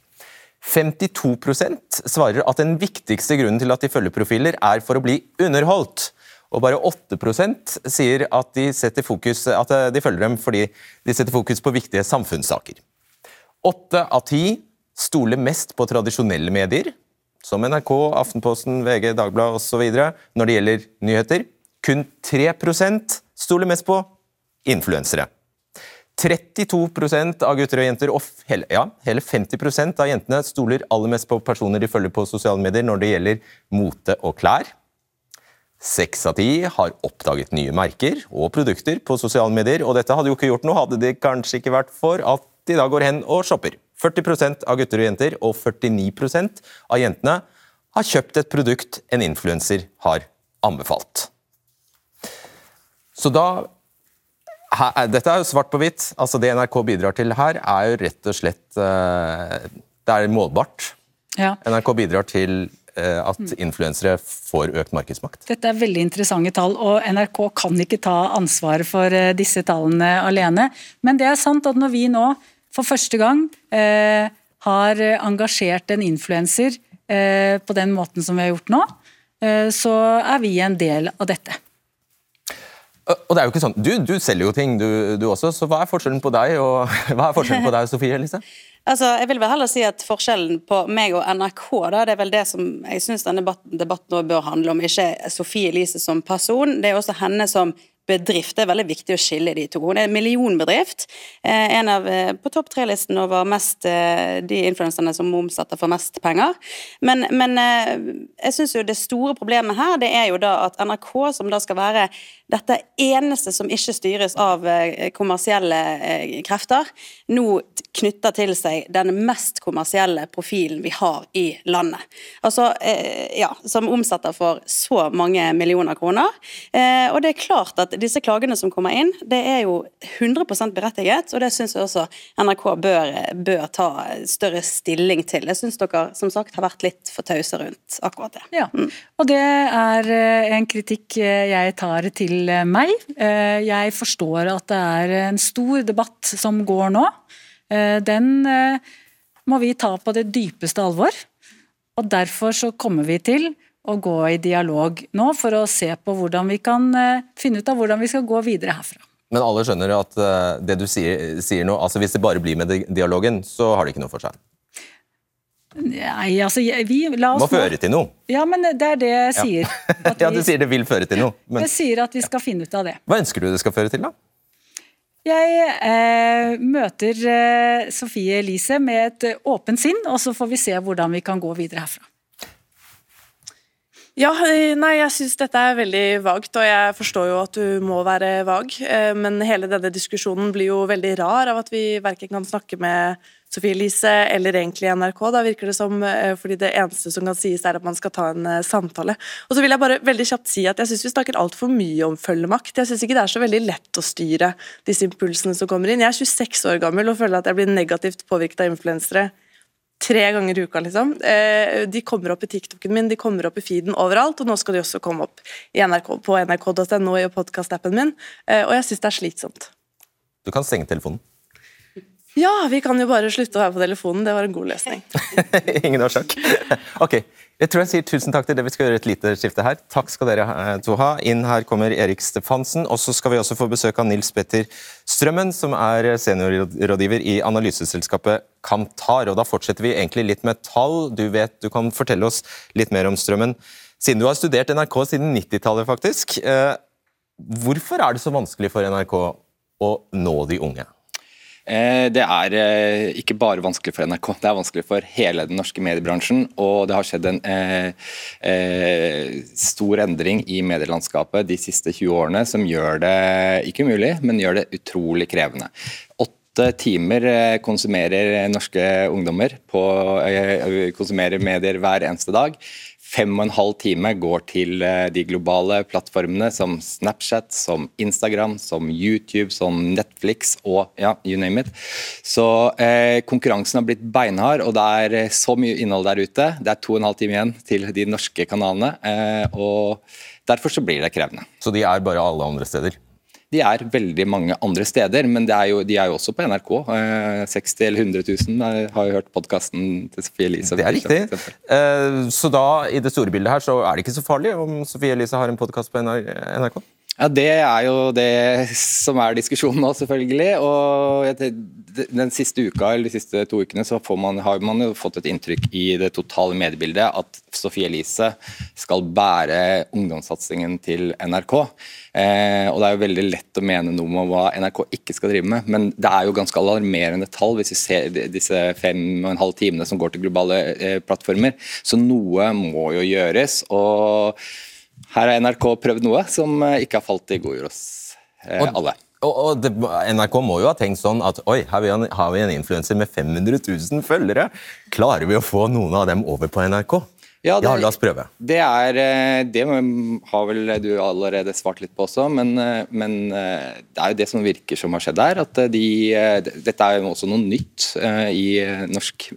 52% svarer at den viktigste grunnen til at de følger profiler, er for å bli underholdt. Og bare 8% sier at de, fokus, at de følger dem fordi de setter fokus på viktige samfunnssaker. Åtte av ti stoler mest på tradisjonelle medier, som NRK, Aftenposten, VG, Dagbladet osv. når det gjelder nyheter. Kun 3% stoler mest på influensere. 32% av gutter og jenter, og hele, ja, hele 50% av jentene stoler aller mest på personer de følger på sosiale medier når det gjelder mote og klær. Seks av ti har oppdaget nye merker og produkter på sosiale medier, og dette hadde jo ikke gjort noe hadde det kanskje ikke vært for at de da går hen og shopper. 40% av gutter og jenter og 49% av jentene har kjøpt et produkt en influenser har anbefalt. Så da her, dette er jo svart på hvitt. Altså Det NRK bidrar til her, er jo rett og slett uh, Det er målbart. Ja. NRK bidrar til uh, at influensere får økt markedsmakt. Dette er veldig interessante tall, og NRK kan ikke ta ansvaret for uh, disse tallene alene. Men det er sant at når vi nå for første gang har engasjert en influenser på den måten som vi har gjort nå, så er vi en del av dette. Og det er jo ikke sånn, Du, du selger jo ting, du, du, også, så hva er forskjellen på deg og hva er forskjellen på deg Sofie Elise? Altså, jeg vil vel heller si at Forskjellen på meg og NRK da, det er vel det som jeg syns denne debatten, debatten bør handle om. Ikke Sofie Elise som person, det er også henne som bedrift. Det er veldig viktig å skille de to. Hun er en millionbedrift. Eh, en av eh, på topp tre-listen over mest, eh, de influenserne som omsetter for mest penger. Men, men jeg syns jo det store problemet her, det er jo da at NRK, som da skal være dette eneste som ikke styres av kommersielle krefter, nå knytter til seg den mest kommersielle profilen vi har i landet. Altså, ja, Som omsetter for så mange millioner kroner. Og det er klart at disse klagene som kommer inn, det er jo 100% berettiget, og det syns jeg også NRK bør, bør, ta større stilling til. Jeg syns dere som sagt har vært litt for tause rundt akkurat det. Ja, mm. og det er eh, en kritikk eh, jeg tar til eh, meg. Jeg forstår at det er en stor debatt som går nå. Den må vi ta på det dypeste alvor. Og derfor så kommer vi til å gå i dialog nå for å se på hvordan vi kan eh, finne ut av hvordan vi skal gå videre herfra. Men alle skjønner at eh, det du sier, sier nå, altså hvis det bare blir med dialogen, så har det ikke noe for seg? Nei, altså vi la oss Må føre til noe. Ja, men det er det jeg sier. Ja, ja du sier det vil føre til noe. Men... Jeg sier at vi skal finne ut av det. Hva ønsker du det skal føre til, da? Jeg eh, møter eh, Sofie Elise med et åpent sinn, og så får vi se hvordan vi kan gå videre herfra. Ja, eh, nei, jeg syns dette er veldig vagt, og jeg forstår jo at du må være vag. Eh, men hele denne diskusjonen blir jo veldig rar av at vi verken kan snakke med Sofie Elise eller egentlig NRK. Da virker det som, eh, fordi det eneste som kan sies, er at man skal ta en samtale. Og så vil jeg bare veldig kjapt si at jeg syns vi snakker altfor mye om følgemakt. Jeg syns ikke det er så veldig lett å styre disse impulsene som kommer inn. Jeg er 26 år gammel og føler at jeg blir negativt påvirket av influensere tre ganger i uka, liksom. Eh, de kommer opp i TikToken min, de kommer opp i feeden overalt, og nå skal de også komme opp NRK, på nrk.no i podkastappen min, eh, og jeg syns det er slitsomt. Du kan stenge telefonen. Ja, vi kan jo bare slutte å være på telefonen. Det var en god løsning. Ingen årsak. Ok, jeg tror jeg sier tusen takk til det. Vi skal gjøre et lite skifte her. Takk skal dere eh, to ha. Inn her kommer Erik Stefansen. Og så skal vi også få besøk av Nils Petter Strømmen, som er seniorrådgiver i analyseselskapet Kantar. Og da fortsetter vi egentlig litt med tall. Du vet, du kan fortelle oss litt mer om Strømmen. Siden du har studert NRK siden 90-tallet, faktisk. Eh, hvorfor er det så vanskelig for NRK å nå de unge? Eh, det er eh, ikke bare vanskelig for NRK, det er vanskelig for hele den norske mediebransjen. Og det har skjedd en eh, stor endring i medielandskapet de siste 20 årene som gjør det ikke umulig, men gjør det utrolig krevende. Åtte timer konsumerer norske ungdommer på, konsumerer medier hver eneste dag fem og en halv time går til eh, de globale plattformene som Snapchat, som Instagram, som YouTube, som Netflix og ja, you name it. Så eh, konkurransen har blitt beinhard, og det er eh, så mye innhold der ute. Det er to og en halv time igjen til de norske kanalene, eh, og derfor så blir det krevende. Så de er bare alle andre steder? De er veldig mange andre steder, men er jo, de er jo også på NRK. 60 eh, eller 100 000 har jo hørt podkasten til Sofie Elise. Det er riktig. Eh, så da, i det store bildet her, så er det ikke så farlig om Sofie Elise har en podkast på NRK? Ja, Det er jo det som er diskusjonen nå, selvfølgelig. og Den siste uka eller de siste to ukene så man, har man jo fått et inntrykk i det totale mediebildet at Sofie Elise skal bære ungdomssatsingen til NRK. Eh, og Det er jo veldig lett å mene noe om hva NRK ikke skal drive med, men det er jo ganske alarmerende tall hvis vi ser disse fem og en halv timene som går til globale eh, plattformer. Så noe må jo gjøres. og her har NRK prøvd noe som eh, ikke har falt i god jord hos eh, alle. Og, og det, NRK må jo ha tenkt sånn at oi, her har vi en influenser med 500 000 følgere. Klarer vi å få noen av dem over på NRK? Ja, det, ja, la oss prøve. Det, er, eh, det har vel du allerede svart litt på også, men, eh, men, eh, det er jo det som virker som har skjedd her. at de, Dette er jo også noe nytt i norsk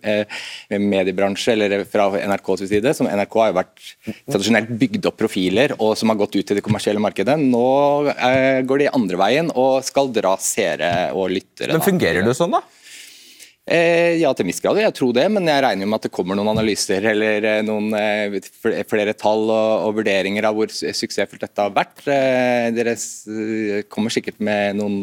mediebransje, eller fra NRKs side. som NRK har jo vært tradisjonelt bygd opp profiler og som har gått ut til det kommersielle markedet. Nå går de andre veien og skal dra seere og lyttere. Men fungerer det sånn, da? Eh, ja, til en viss grad jeg tro det, men jeg regner med at det kommer noen analyser eller eh, noen eh, flere tall og, og, vurderinger av hvor suksessfullt dette har vært. Dere kommer sikkert med noen,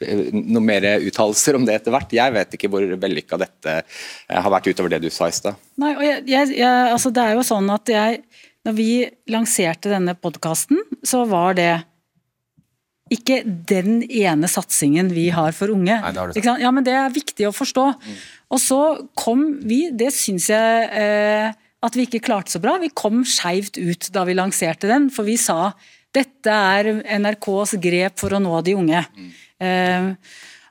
noen mer uttalelser om det etter hvert. Jeg vet ikke hvor vellykka dette har vært utover det du sa i stad. Nei, og jeg, jeg, jeg, altså det er jo sånn at jeg, når vi lanserte denne podkasten, så var det ikke den ene satsingen vi har for unge. Nei, det sant? Ja, men Det er viktig å forstå. Og så kom vi, det syns jeg eh, at vi ikke klarte så bra, vi kom skeivt ut da vi lanserte den. For vi sa dette er NRKs grep for å nå de unge. Eh,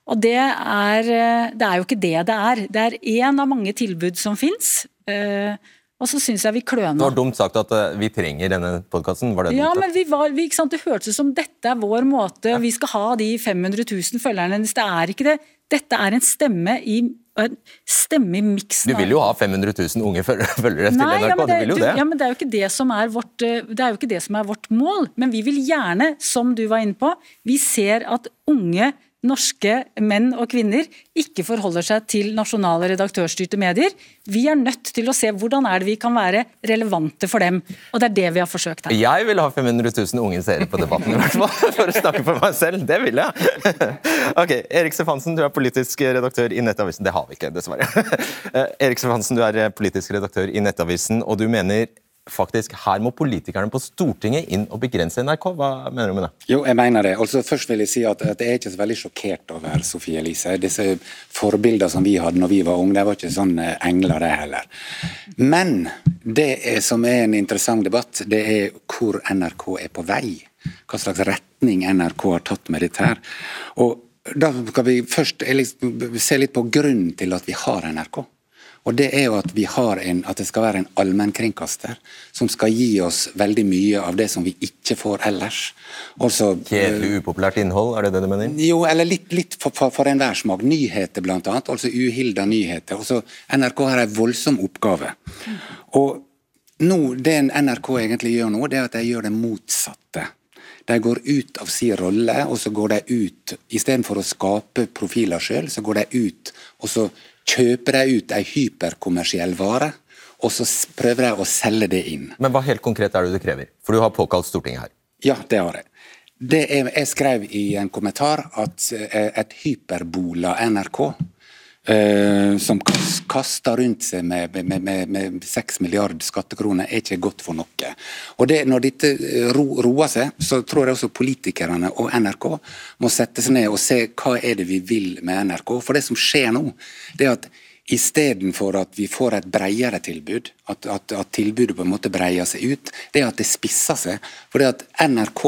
og det er, eh, det er jo ikke det det er. Det er én av mange tilbud som fins. Eh, og så syns jeg vi kløna. Det var dumt sagt at eh, vi trenger denne podkasten. Det Ja, men vi var, vi? Det hørtes ut som dette er vår måte, vi skal ha de 500 000 følgerne. Det er ikke det. Dette er en stemme i, en stemme i miksen Du vil jo ha 500 000 unge føl- følgere til Nei, NRK. ja, du vil jo det. Ja, men det er jo ikke det som er vårt, eh, det er jo ikke det som er vårt mål. Men vi vil gjerne, som du var inne på, vi ser at unge norske menn og kvinner ikke forholder seg til nasjonale redaktørstyrte medier. Vi er nødt til å se hvordan er det vi kan være relevante for dem. Og det er det vi har forsøkt her. Jeg vil ha 500 000 unge seere på Debatten, i hvert fall. For å snakke for meg selv. Det vil jeg. Ok, Erik Stefansen, du er politisk redaktør i Nettavisen. Det har vi ikke, dessverre. Eh, Erik Stefansen, du er politisk redaktør i Nettavisen, og du mener faktisk her må politikerne på Stortinget inn og begrense NRK. Hva mener du med det? Jo, jeg mener det. Altså, først vil jeg si at, at jeg er ikke så veldig sjokkert over Sofie Elise. Disse forbildene som vi hadde når vi var unge, de var ikke sånn eh, engler, det heller. Men det er, som er en interessant debatt, det er hvor NRK er på vei. Hva slags retning NRK har tatt med dette her. Og da skal vi først liksom se litt på grunnen til at vi har NRK. Og det er jo at vi har en, at det skal være en allmennkringkaster som skal gi oss veldig mye av det som vi ikke får ellers. Også, Kjedelig, upopulært innhold, er det det du mener? jo, eller litt, litt for, for, for enhver smak. Nyheter, annet. Altså uhilda nyheter. Også NRK har en voldsom oppgave. Og nå, det NRK egentlig gjør nå, det er at de gjør det motsatte. De går ut av sin rolle, og så går de ut Istedenfor å skape profiler sjøl, så går de ut og så kjøper de ut ei hyperkommersiell vare, og så prøver de å selge det inn. Men hva helt konkret er det du krever? For du har påkalt Stortinget her. Ja, det har jeg. Det er, jeg skrev i en kommentar at eh, et hyperbola NRK, eh, som kaster rundt seg med, med, med, med 6 milliarder skattekroner, er ikke godt for noe. Og det, Når dette eh, ro, roer seg, så tror jeg også politikerne og NRK må sette seg ned og se hva er det vi vil med NRK. For det som skjer nå, det er at Istedenfor at vi får et bredere tilbud, at, at, at tilbudet på en måte breier seg ut, det er at det spisser seg. Fordi at NRK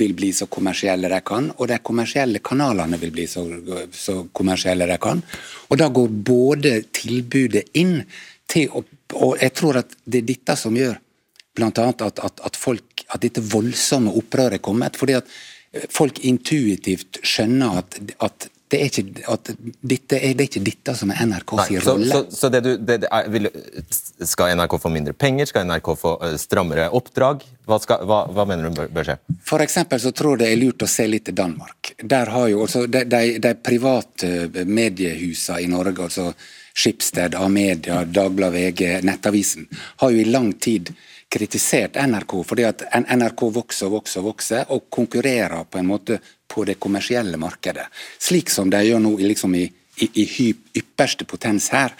vil bli så kommersielle de kan, og de kommersielle kanalene vil bli så, så kommersielle de kan. Og da går både tilbudet inn til å Og jeg tror at det er dette som gjør annet at, at, at, folk, at dette voldsomme opprøret er kommet. fordi at folk intuitivt skjønner at, at det er ikke, at dette er, det er ikke dette som er NRK Nei, sin så, rolle. så, så det du, det, er, vil, skal NRK få mindre penger? Skal NRK få strammere oppdrag? Hva, skal, hva, hva mener du bør, bør skje? For så tror jeg det er lurt å se litt til Danmark. Der har jo også De, de, de private mediehusene i Norge, altså Schibsted, Amedia, Dagbladet VG, Nettavisen, har jo i lang tid kritisert NRK fordi at NRK vokser og vokser og vokser, og konkurrerer på en måte på det kommersielle markedet. Slik som de gjør nå liksom i, i, i ypperste potens her.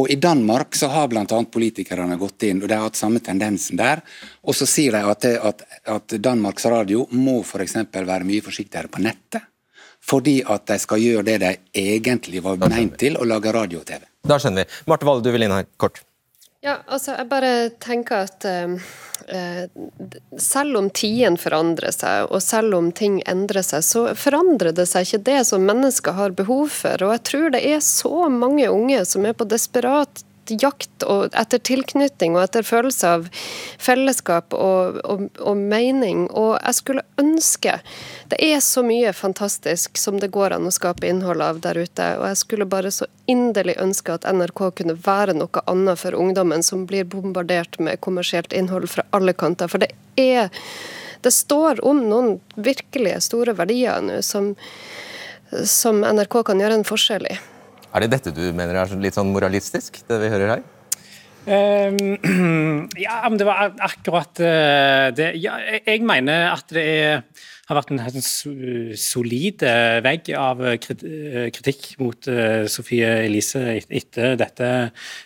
Og I Danmark så har bl.a. politikerne gått inn, og de har hatt samme tendensen der. Og så sier de at, det, at, at Danmarks Radio må f.eks. være mye forsiktigere på nettet. Fordi at de skal gjøre det de egentlig var meint til, å lage radio og TV. Da skjønner vi. Marte Valle, du vil inn her, kort. Ja, altså, jeg bare tenker at eh, eh, selv om tidene forandrer seg, og selv om ting endrer seg, så forandrer det seg ikke det som mennesker har behov for. Og jeg tror det er så mange unge som er på desperat jakt og etter tilknytning og etter følelse av fellesskap og, og, og mening. Og jeg skulle ønske Det er så mye fantastisk som det går an å skape innhold av der ute. Og jeg skulle bare så inderlig ønske at NRK kunne være noe annet for ungdommen som blir bombardert med kommersielt innhold fra alle kanter. For det er Det står om noen virkelig store verdier nå som, som NRK kan gjøre en forskjell i. Er det dette du mener er litt sånn moralistisk, det vi hører her? Um, ja, men det var akkurat uh, det ja, jeg, mener at det er, har vært en, en solid vegg av kritikk mot uh, Sofie Elise etter dette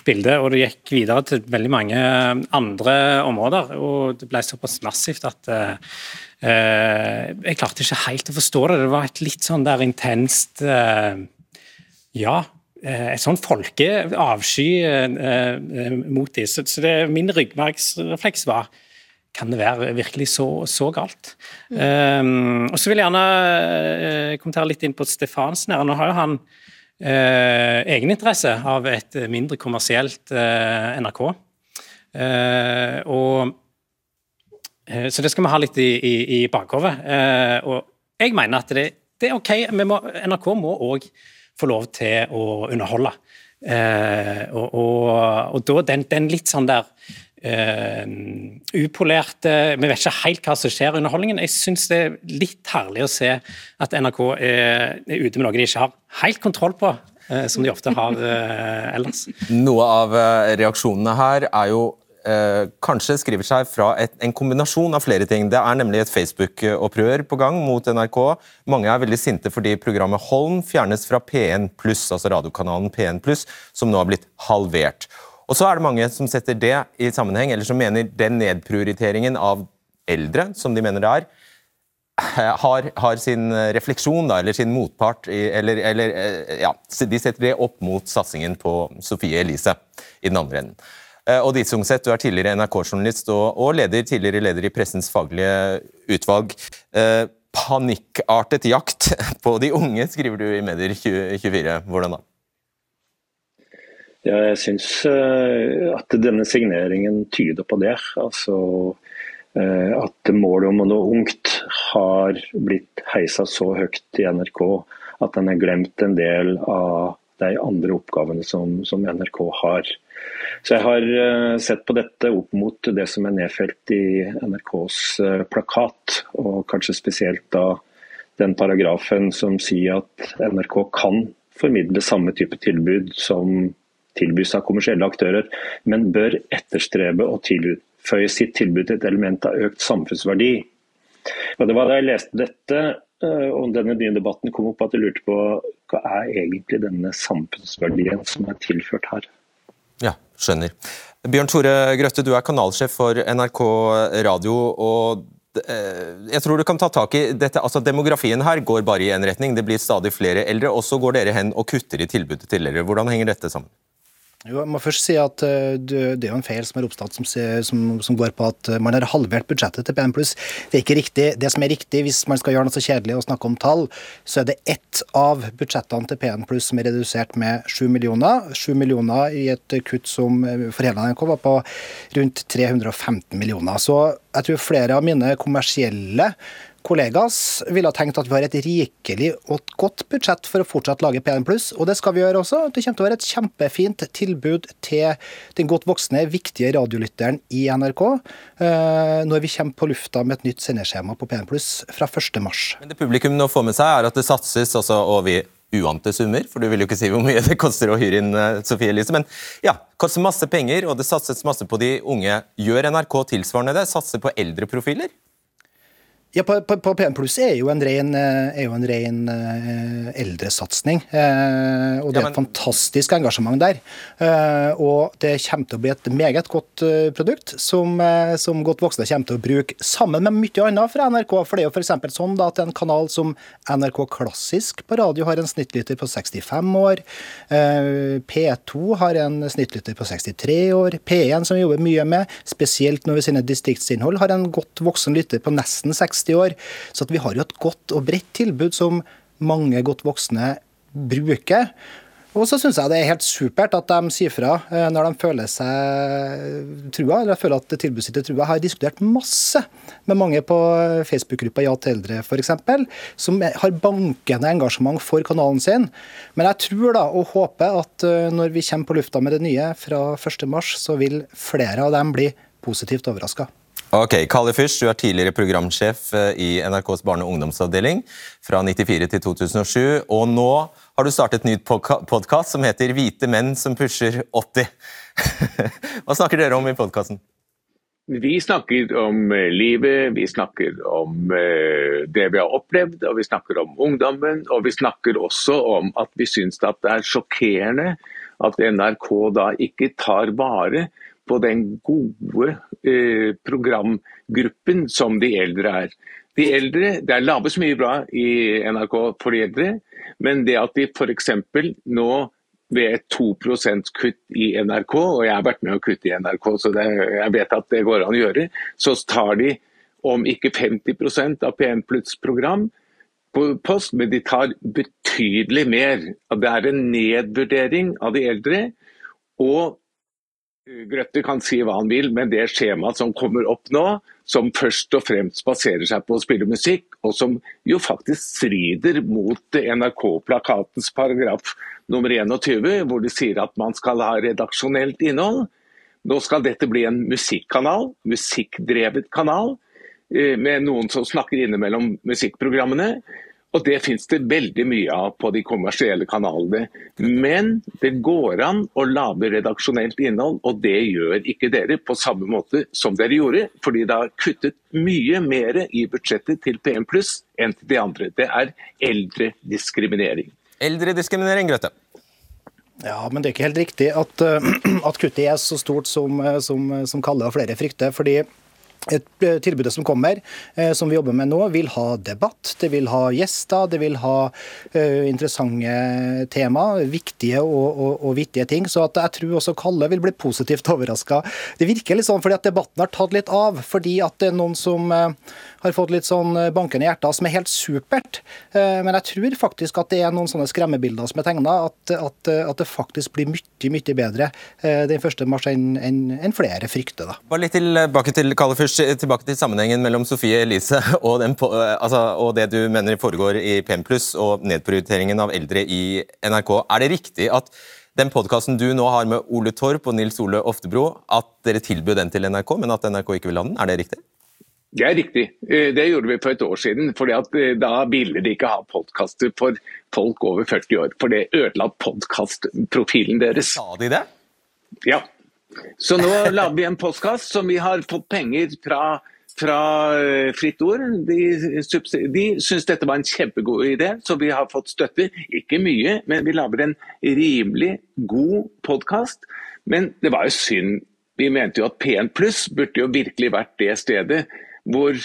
bildet. Og det gikk videre til veldig mange andre områder. Og det ble såpass massivt at uh, jeg klarte ikke helt å forstå det. Det var et litt sånn der intenst Ja, Eh, et sånn folkeavsky eh, eh, mot dem. Så, så det, min ryggmargsrefleks var kan det være virkelig så, så galt? Mm. Um, og så vil jeg gjerne uh, kommentere litt inn på Stefansen. her. Nå har jo han uh, egeninteresse av et mindre kommersielt uh, NRK. Uh, og, så det skal vi ha litt i, i, i bakhodet. og jeg mener at det, det er OK. Må, NRK må òg få lov til å underholde. Eh, og, og, og, da den, den, litt sånn der eh, upolerte Vi vet ikke helt hva som skjer i underholdningen. Jeg syns det er litt herlig å se at NRK er, er ute med noe de ikke har helt kontroll på. eh, som de ofte har uh, ellers. Noe av reaksjonene her er jo eh, kanskje skriver seg fra et, en kombinasjon av flere ting. Det er nemlig et Facebook-opprør på gang mot NRK. Mange er veldig sinte fordi programmet Holm fjernes fra P1+, altså radiokanalen P1+, som nå har blitt halvert. Og så er det mange som setter det i sammenheng, eller som mener den nedprioriteringen av eldre, som de mener det er, har, har, sin refleksjon, da, eller sin motpart eller, eller, eh, ja, De setter det opp mot satsingen på Sofie Elise i den andre enden. Eh, Dit Sungseth, du er tidligere NRK-journalist og, og leder, tidligere leder i Pressens faglige utvalg. Eh, panikkartet jakt på de unge, skriver du i Medier 24. Hvordan da? Ja, jeg syns eh, at denne signeringen tyder på det. Altså at målet om noe ungt har blitt heisa så høyt i NRK at en har glemt en del av de andre oppgavene som, som NRK har. Så jeg har eh, sett på dette opp mot det som er nedfelt i NRKs eh, plakat, og kanskje spesielt da den paragrafen som sier at NRK kan formidle samme type tilbud som tilbys av kommersielle aktører, men bør etterstrebe å tilføye sitt tilbud til et element av økt samfunnsverdi. Og det var Da jeg leste dette eh, og denne nye debatten kom opp, at jeg lurte på hva er egentlig denne samfunnsverdien som er tilført her. Ja, skjønner. Bjørn Tore Grøtte, du er kanalsjef for NRK Radio. og eh, jeg tror du kan ta tak i dette, altså Demografien her går bare i én retning. Det blir stadig flere eldre, og så går dere hen og kutter i tilbudet til eldre. Hvordan henger dette sammen? Jo, jeg må først si at uh, Det er jo en feil som er oppstått som, som, som, går på at man har halvert budsjettet til PN+. Det er ikke riktig. Det som er riktig, hvis man skal gjøre noe så kjedelig og snakke om tall, så er det ett av budsjettene til PN+, som er redusert med 7 millioner. 7 millioner i et kutt som eh, for hele NRK var på rundt 315 millioner. Så jeg tror flere av mine kommersielle kollegas ville ha tenkt at vi har et rikelig og godt budsjett for å fortsatt lage P1+, og det skal vi gjøre også. Det kommer til å være et kjempefint tilbud til den godt voksne, viktige radiolytteren i NRK eh, når vi kommer på lufta med et nytt sendeskjema på P1+, fra 1.3. Men det publikum nå får med seg, er at det satses altså over uante summer, for du vil jo ikke si hvor mye det koster å hyre inn uh, Sofie Elise. Men ja, det koster masse penger, og det satses masse på de unge. Gjør NRK tilsvarende det? Satser på eldre profiler? Ja, på, på, på PN Pluss er jo en ren, eh, ren uh, eldresatsing. Uh, og det er et fantastisk engasjement der. Uh, og det kommer til å bli et meget godt produkt som, som, godt voksne kommer til å bruke sammen med mye annet fra NRK. For det er jo f.eks. sånn da, at en kanal som NRK Klassisk på radio har en snittlytter på 65 år. P2 har en snittlytter på 63 år. P1, som vi jobber mye med, spesielt når vi sender distriktsinnhold, har en godt voksen lytter på nesten 60 60 år. Så vi har jo et godt og bredt tilbud som mange godt voksne bruker. Og så syns jeg det er helt supert at de sier fra eh, når de føler seg trua, eller føler at tilbudet sitt er trua. Jeg har diskutert masse med mange på Facebook-gruppa Ja til eldre f.eks., som har bankende engasjement for kanalen sin. Men jeg tror da og håper at eh, når vi kommer på lufta med det nye fra 1.3, så vil flere av dem bli positivt overraska. Ok, Kalle Fürst, du er tidligere programsjef eh, i NRKs barne- og ungdomsavdeling fra 94 til 2007. Og nå har du startet et nytt podkast som heter 'Hvite menn som pusher 80'. Hva snakker dere om i podkasten? Vi snakker om eh, livet, vi snakker om eh, det vi har opplevd, og vi snakker om ungdommen. Og vi snakker også om at vi syns det er sjokkerende at NRK da ikke tar vare på den gode eh, programgruppen som de eldre er. De eldre, Det er lages mye bra i NRK for de eldre, men det at de f.eks. nå ved 2% kutt i NRK, og jeg har vært med å kutte i NRK, så det, jeg vet at det går an å gjøre, så tar de om ikke 50% av P1 Pluss program på post, men de tar betydelig mer. Det er en nedvurdering av de eldre. Og Grøtte kan si hva han vil, men det skjemaet som kommer opp nå, som først og fremst baserer seg på å spille musikk, og som jo faktisk strider mot NRK-plakatens paragraf nummer 21, hvor de sier at man skal ha redaksjonelt innhold. Nå skal dette bli en musikkanal, musikkdrevet kanal, eh, med noen som snakker innimellom musikkprogrammene. Og Det finnes det veldig mye av på de kommersielle kanalene. Men det går an å lage redaksjonelt innhold, og det gjør ikke dere på samme måte som dere gjorde. Fordi det har kuttet mye mer i budsjettet til PM Pluss enn til de andre. Det er eldrediskriminering. Eldrediskriminering, Grøtte. Ja, men det er ikke helt riktig at, at kuttet er så stort som, som, som Kalle og flere frykter. fordi et eh, tilbudet som kommer, eh, som vi jobber med nå, vil ha debatt, det vil ha gjester, det vil ha uh, interessante tema, viktige og, og, og, vittige ting. Så jeg tror også Kalle vil bli positivt overraska. Det virker litt sånn fordi at debatten har tatt litt av, fordi at det er noen som har fått litt sånn bankende hjerter, som er helt supert. Men jeg tror faktisk at det er noen sånne skremmebilder som er tegna, at, at, at, det faktisk blir mye, mye bedre den første mars enn en, en flere frykter. da. Bare litt tilbake til Kalle først tilbake til sammenhengen mellom Sofie Elise og, den, altså, og det du mener foregår i PM+, og nedprioriteringen av eldre i NRK. Er det riktig at den podkasten du nå har med Ole Torp og Nils Ole Oftebro, at dere tilbød den til NRK, men at NRK ikke vil ha den? Er det riktig? Det er riktig. Eh, det gjorde vi for et år siden. fordi eh, Da ville de ikke ha podkaster for folk over 40 år. For det ødela podkastprofilen deres. Sa de det? Ja. Så nå lager vi en postkast som vi har fått penger fra, fra eh, Fritt Ord. De, de syns dette var en kjempegod idé, så vi har fått støtte. Ikke mye, men vi lager en rimelig god podkast. Men det var jo synd. Vi mente jo at P1 Pluss burde jo virkelig vært det stedet hvor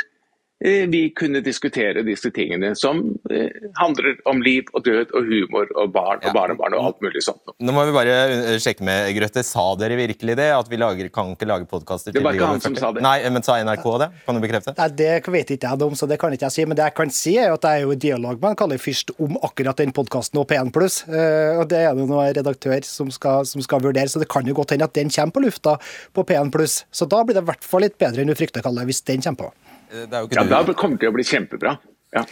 vi kunne diskutere disse tingene som eh, handler om liv og død og humor og barn og ja. barnebarn og alt mulig sånt. Nå må vi bare eh, sjekke med Grøtte. Sa dere virkelig det? At vi lager, kan ikke lage podkaster til de 40? Det var ikke han som sa det. Nei, men sa NRK det? Kan du bekrefte? Nei, Det vet ikke jeg om, så det kan ikke jeg si. Men det jeg kan si, er at jeg er jo i dialog med Kalle Fyrst om akkurat den podkasten og P1 Pluss. Og det er det noen redaktør som skal, som skal, vurdere, så det kan jo godt hende at den kommer på lufta på P1 Pluss. Så da blir det i hvert fall litt bedre enn du frykter, Kalle, hvis den kommer på. Eh, ja, Da kommer det til å bli kjempebra. Ja.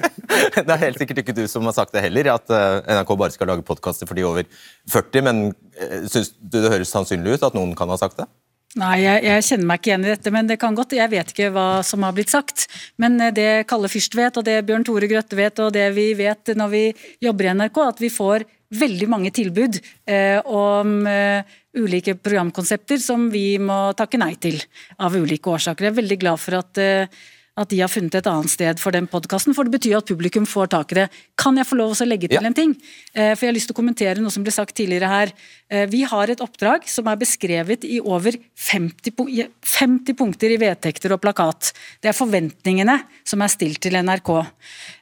det er helt sikkert ikke du som har sagt det heller, at eh, NRK bare skal lage podkaster for de over 40. Men eh, syns du det høres sannsynlig ut at noen kan ha sagt det? Nei, jeg, jeg, kjenner meg ikke igjen i dette, men det kan godt. Jeg vet ikke hva som har blitt sagt. Men det Kalle Fyrst vet, og det Bjørn Tore Grøtte vet, og det vi vet når vi jobber i NRK, at vi får veldig mange tilbud eh, om eh, ulike programkonsepter som vi må takke nei til av ulike årsaker. Jeg er veldig glad for at eh, at de har funnet et annet sted for den podkasten. For det betyr at publikum får tak i det. Kan jeg få lov å legge til ja. en ting? Eh, for jeg har lyst til å kommentere noe som ble sagt tidligere her. Eh, vi har et oppdrag som er beskrevet i over 50, 50 punkter i vedtekter og plakat. Det er forventningene som er stilt til NRK.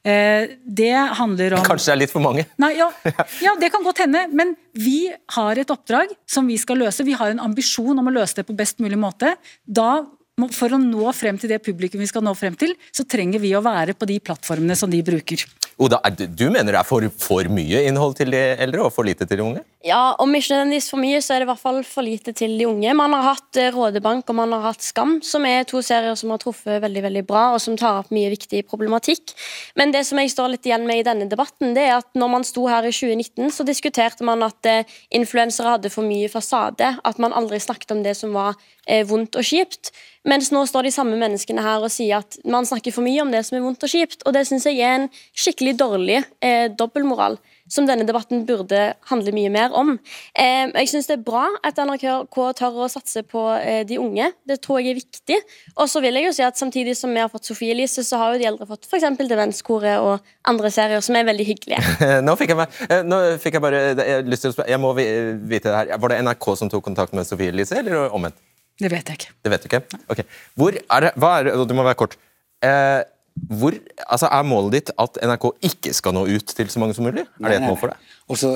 Eh, det handler om Kanskje det er litt for mange? Nei, ja, ja, det kan godt hende. Men vi har et oppdrag som vi skal løse. Vi har en ambisjon om å løse det på best mulig måte. Da for å nå frem til det publikum vi skal nå frem til, så trenger vi å være på de plattformene som de bruker. Oda, du mener det er for, for, mye innhold til de eldre og for lite til de unge? Ja, om ikke nødvendigvis for mye, så er det i hvert fall for lite til de unge. Man har hatt eh, Rådebank og man har hatt Skam, som er to serier som har truffet veldig veldig bra, og som tar opp mye viktig problematikk. Men det som jeg står litt igjen med i denne debatten, det er at når man sto her i 2019, så diskuterte man at eh, influensere hadde for mye fasade, at man aldri snakket om det som var eh, vondt og kjipt. Mens nå står de samme menneskene her og sier at man snakker for mye om det som er vondt og kjipt. Og det syns jeg er en skikkelig dårlig eh, dobbeltmoral som denne debatten burde handle mye mer om. Eh, jeg syns det er bra at NRK tør å satse på eh, de unge. Det tror jeg er viktig. Og så vil jeg jo si at samtidig som vi har fått Sofie Elise, så har jo de eldre fått f.eks. Demenskoret og andre serier som er veldig hyggelige. nå, fikk jeg meg, eh, nå fikk jeg bare jeg, lyst til å spørre, jeg må vite det her. Var det NRK som tok kontakt med Sofie Elise, eller omvendt? Det vet jeg ikke. Det vet du ikke? Ok. Hvor er det, hva er det, Du må være kort. Eh, hvor, altså Er målet ditt at NRK ikke skal nå ut til så mange som mulig? Er det et mål for deg? Også,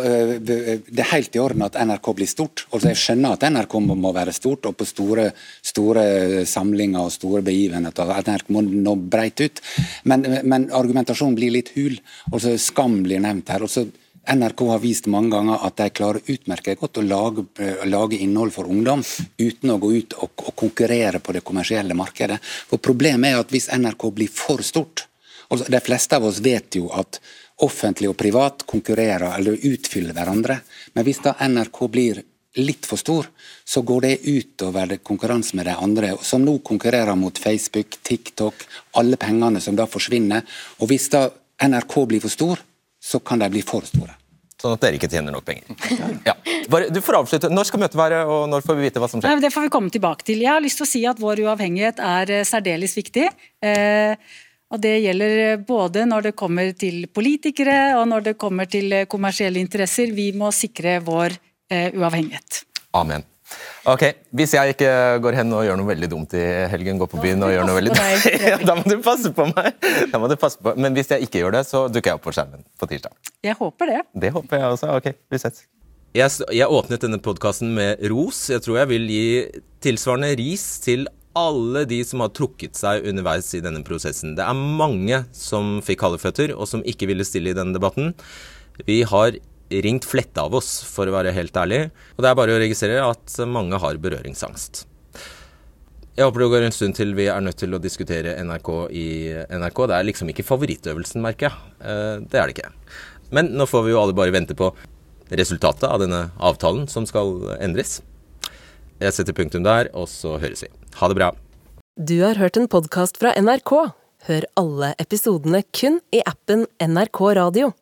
det er helt i orden at NRK blir stort. Også jeg skjønner at NRK må være stort, og på store, store samlinger og store begivenheter. At NRK må nå breit ut. Men, men argumentasjonen blir litt hul. Også Skam blir nevnt her. Også NRK har vist mange ganger at de klarer utmerket godt å lage, lage, innhold for ungdom uten å gå ut og, og, konkurrere på det kommersielle markedet. For Problemet er at hvis NRK blir for stort altså De fleste av oss vet jo at offentlig og privat konkurrerer eller utfyller hverandre. Men hvis da NRK blir litt for stor, så går det utover konkurransen konkurranse med de andre, som nå konkurrerer mot Facebook, TikTok, alle pengene som da forsvinner. Og hvis da NRK blir for stor, så kan de bli for store. Sånn at dere ikke tjener nok penger. Ja. Du får avslutte. Når skal møtet være, og når får vi vite hva som skjer? Det får vi komme tilbake til. Jeg har lyst til å si at vår uavhengighet er eh, særdeles viktig. Eh, og Det gjelder både når det kommer til politikere og når det kommer til kommersielle interesser. Vi må sikre vår eh, uavhengighet. Amen. Ok, Hvis jeg ikke går hen og gjør noe veldig dumt i helgen, går på byen og gjør noe veldig dumt, da må du passe på meg! Da må du passe på. Men hvis jeg ikke gjør det, så dukker jeg opp på skjermen på tirsdag. Jeg håper det. Det håper jeg også. Ok, vi ses. Jeg, jeg åpnet denne podkasten med ros. Jeg tror jeg vil gi tilsvarende ris til alle de som har trukket seg underveis i denne prosessen. Det er mange som fikk kalde føtter, og som ikke ville stille i denne debatten. Vi har ringt fletta av oss, for å være helt ærlig. Og det er bare å registrere at mange har berøringsangst. Jeg håper det går en stund til vi er nødt til å diskutere NRK i NRK. Det er liksom ikke favorittøvelsen, merker jeg. Eh, det er det ikke. Men nå får vi jo alle bare vente på resultatet av denne avtalen som skal endres. Jeg setter punktum der, og så høres vi. Ha det bra. Du har hørt en podkast fra NRK. Hør alle episodene kun i appen NRK Radio.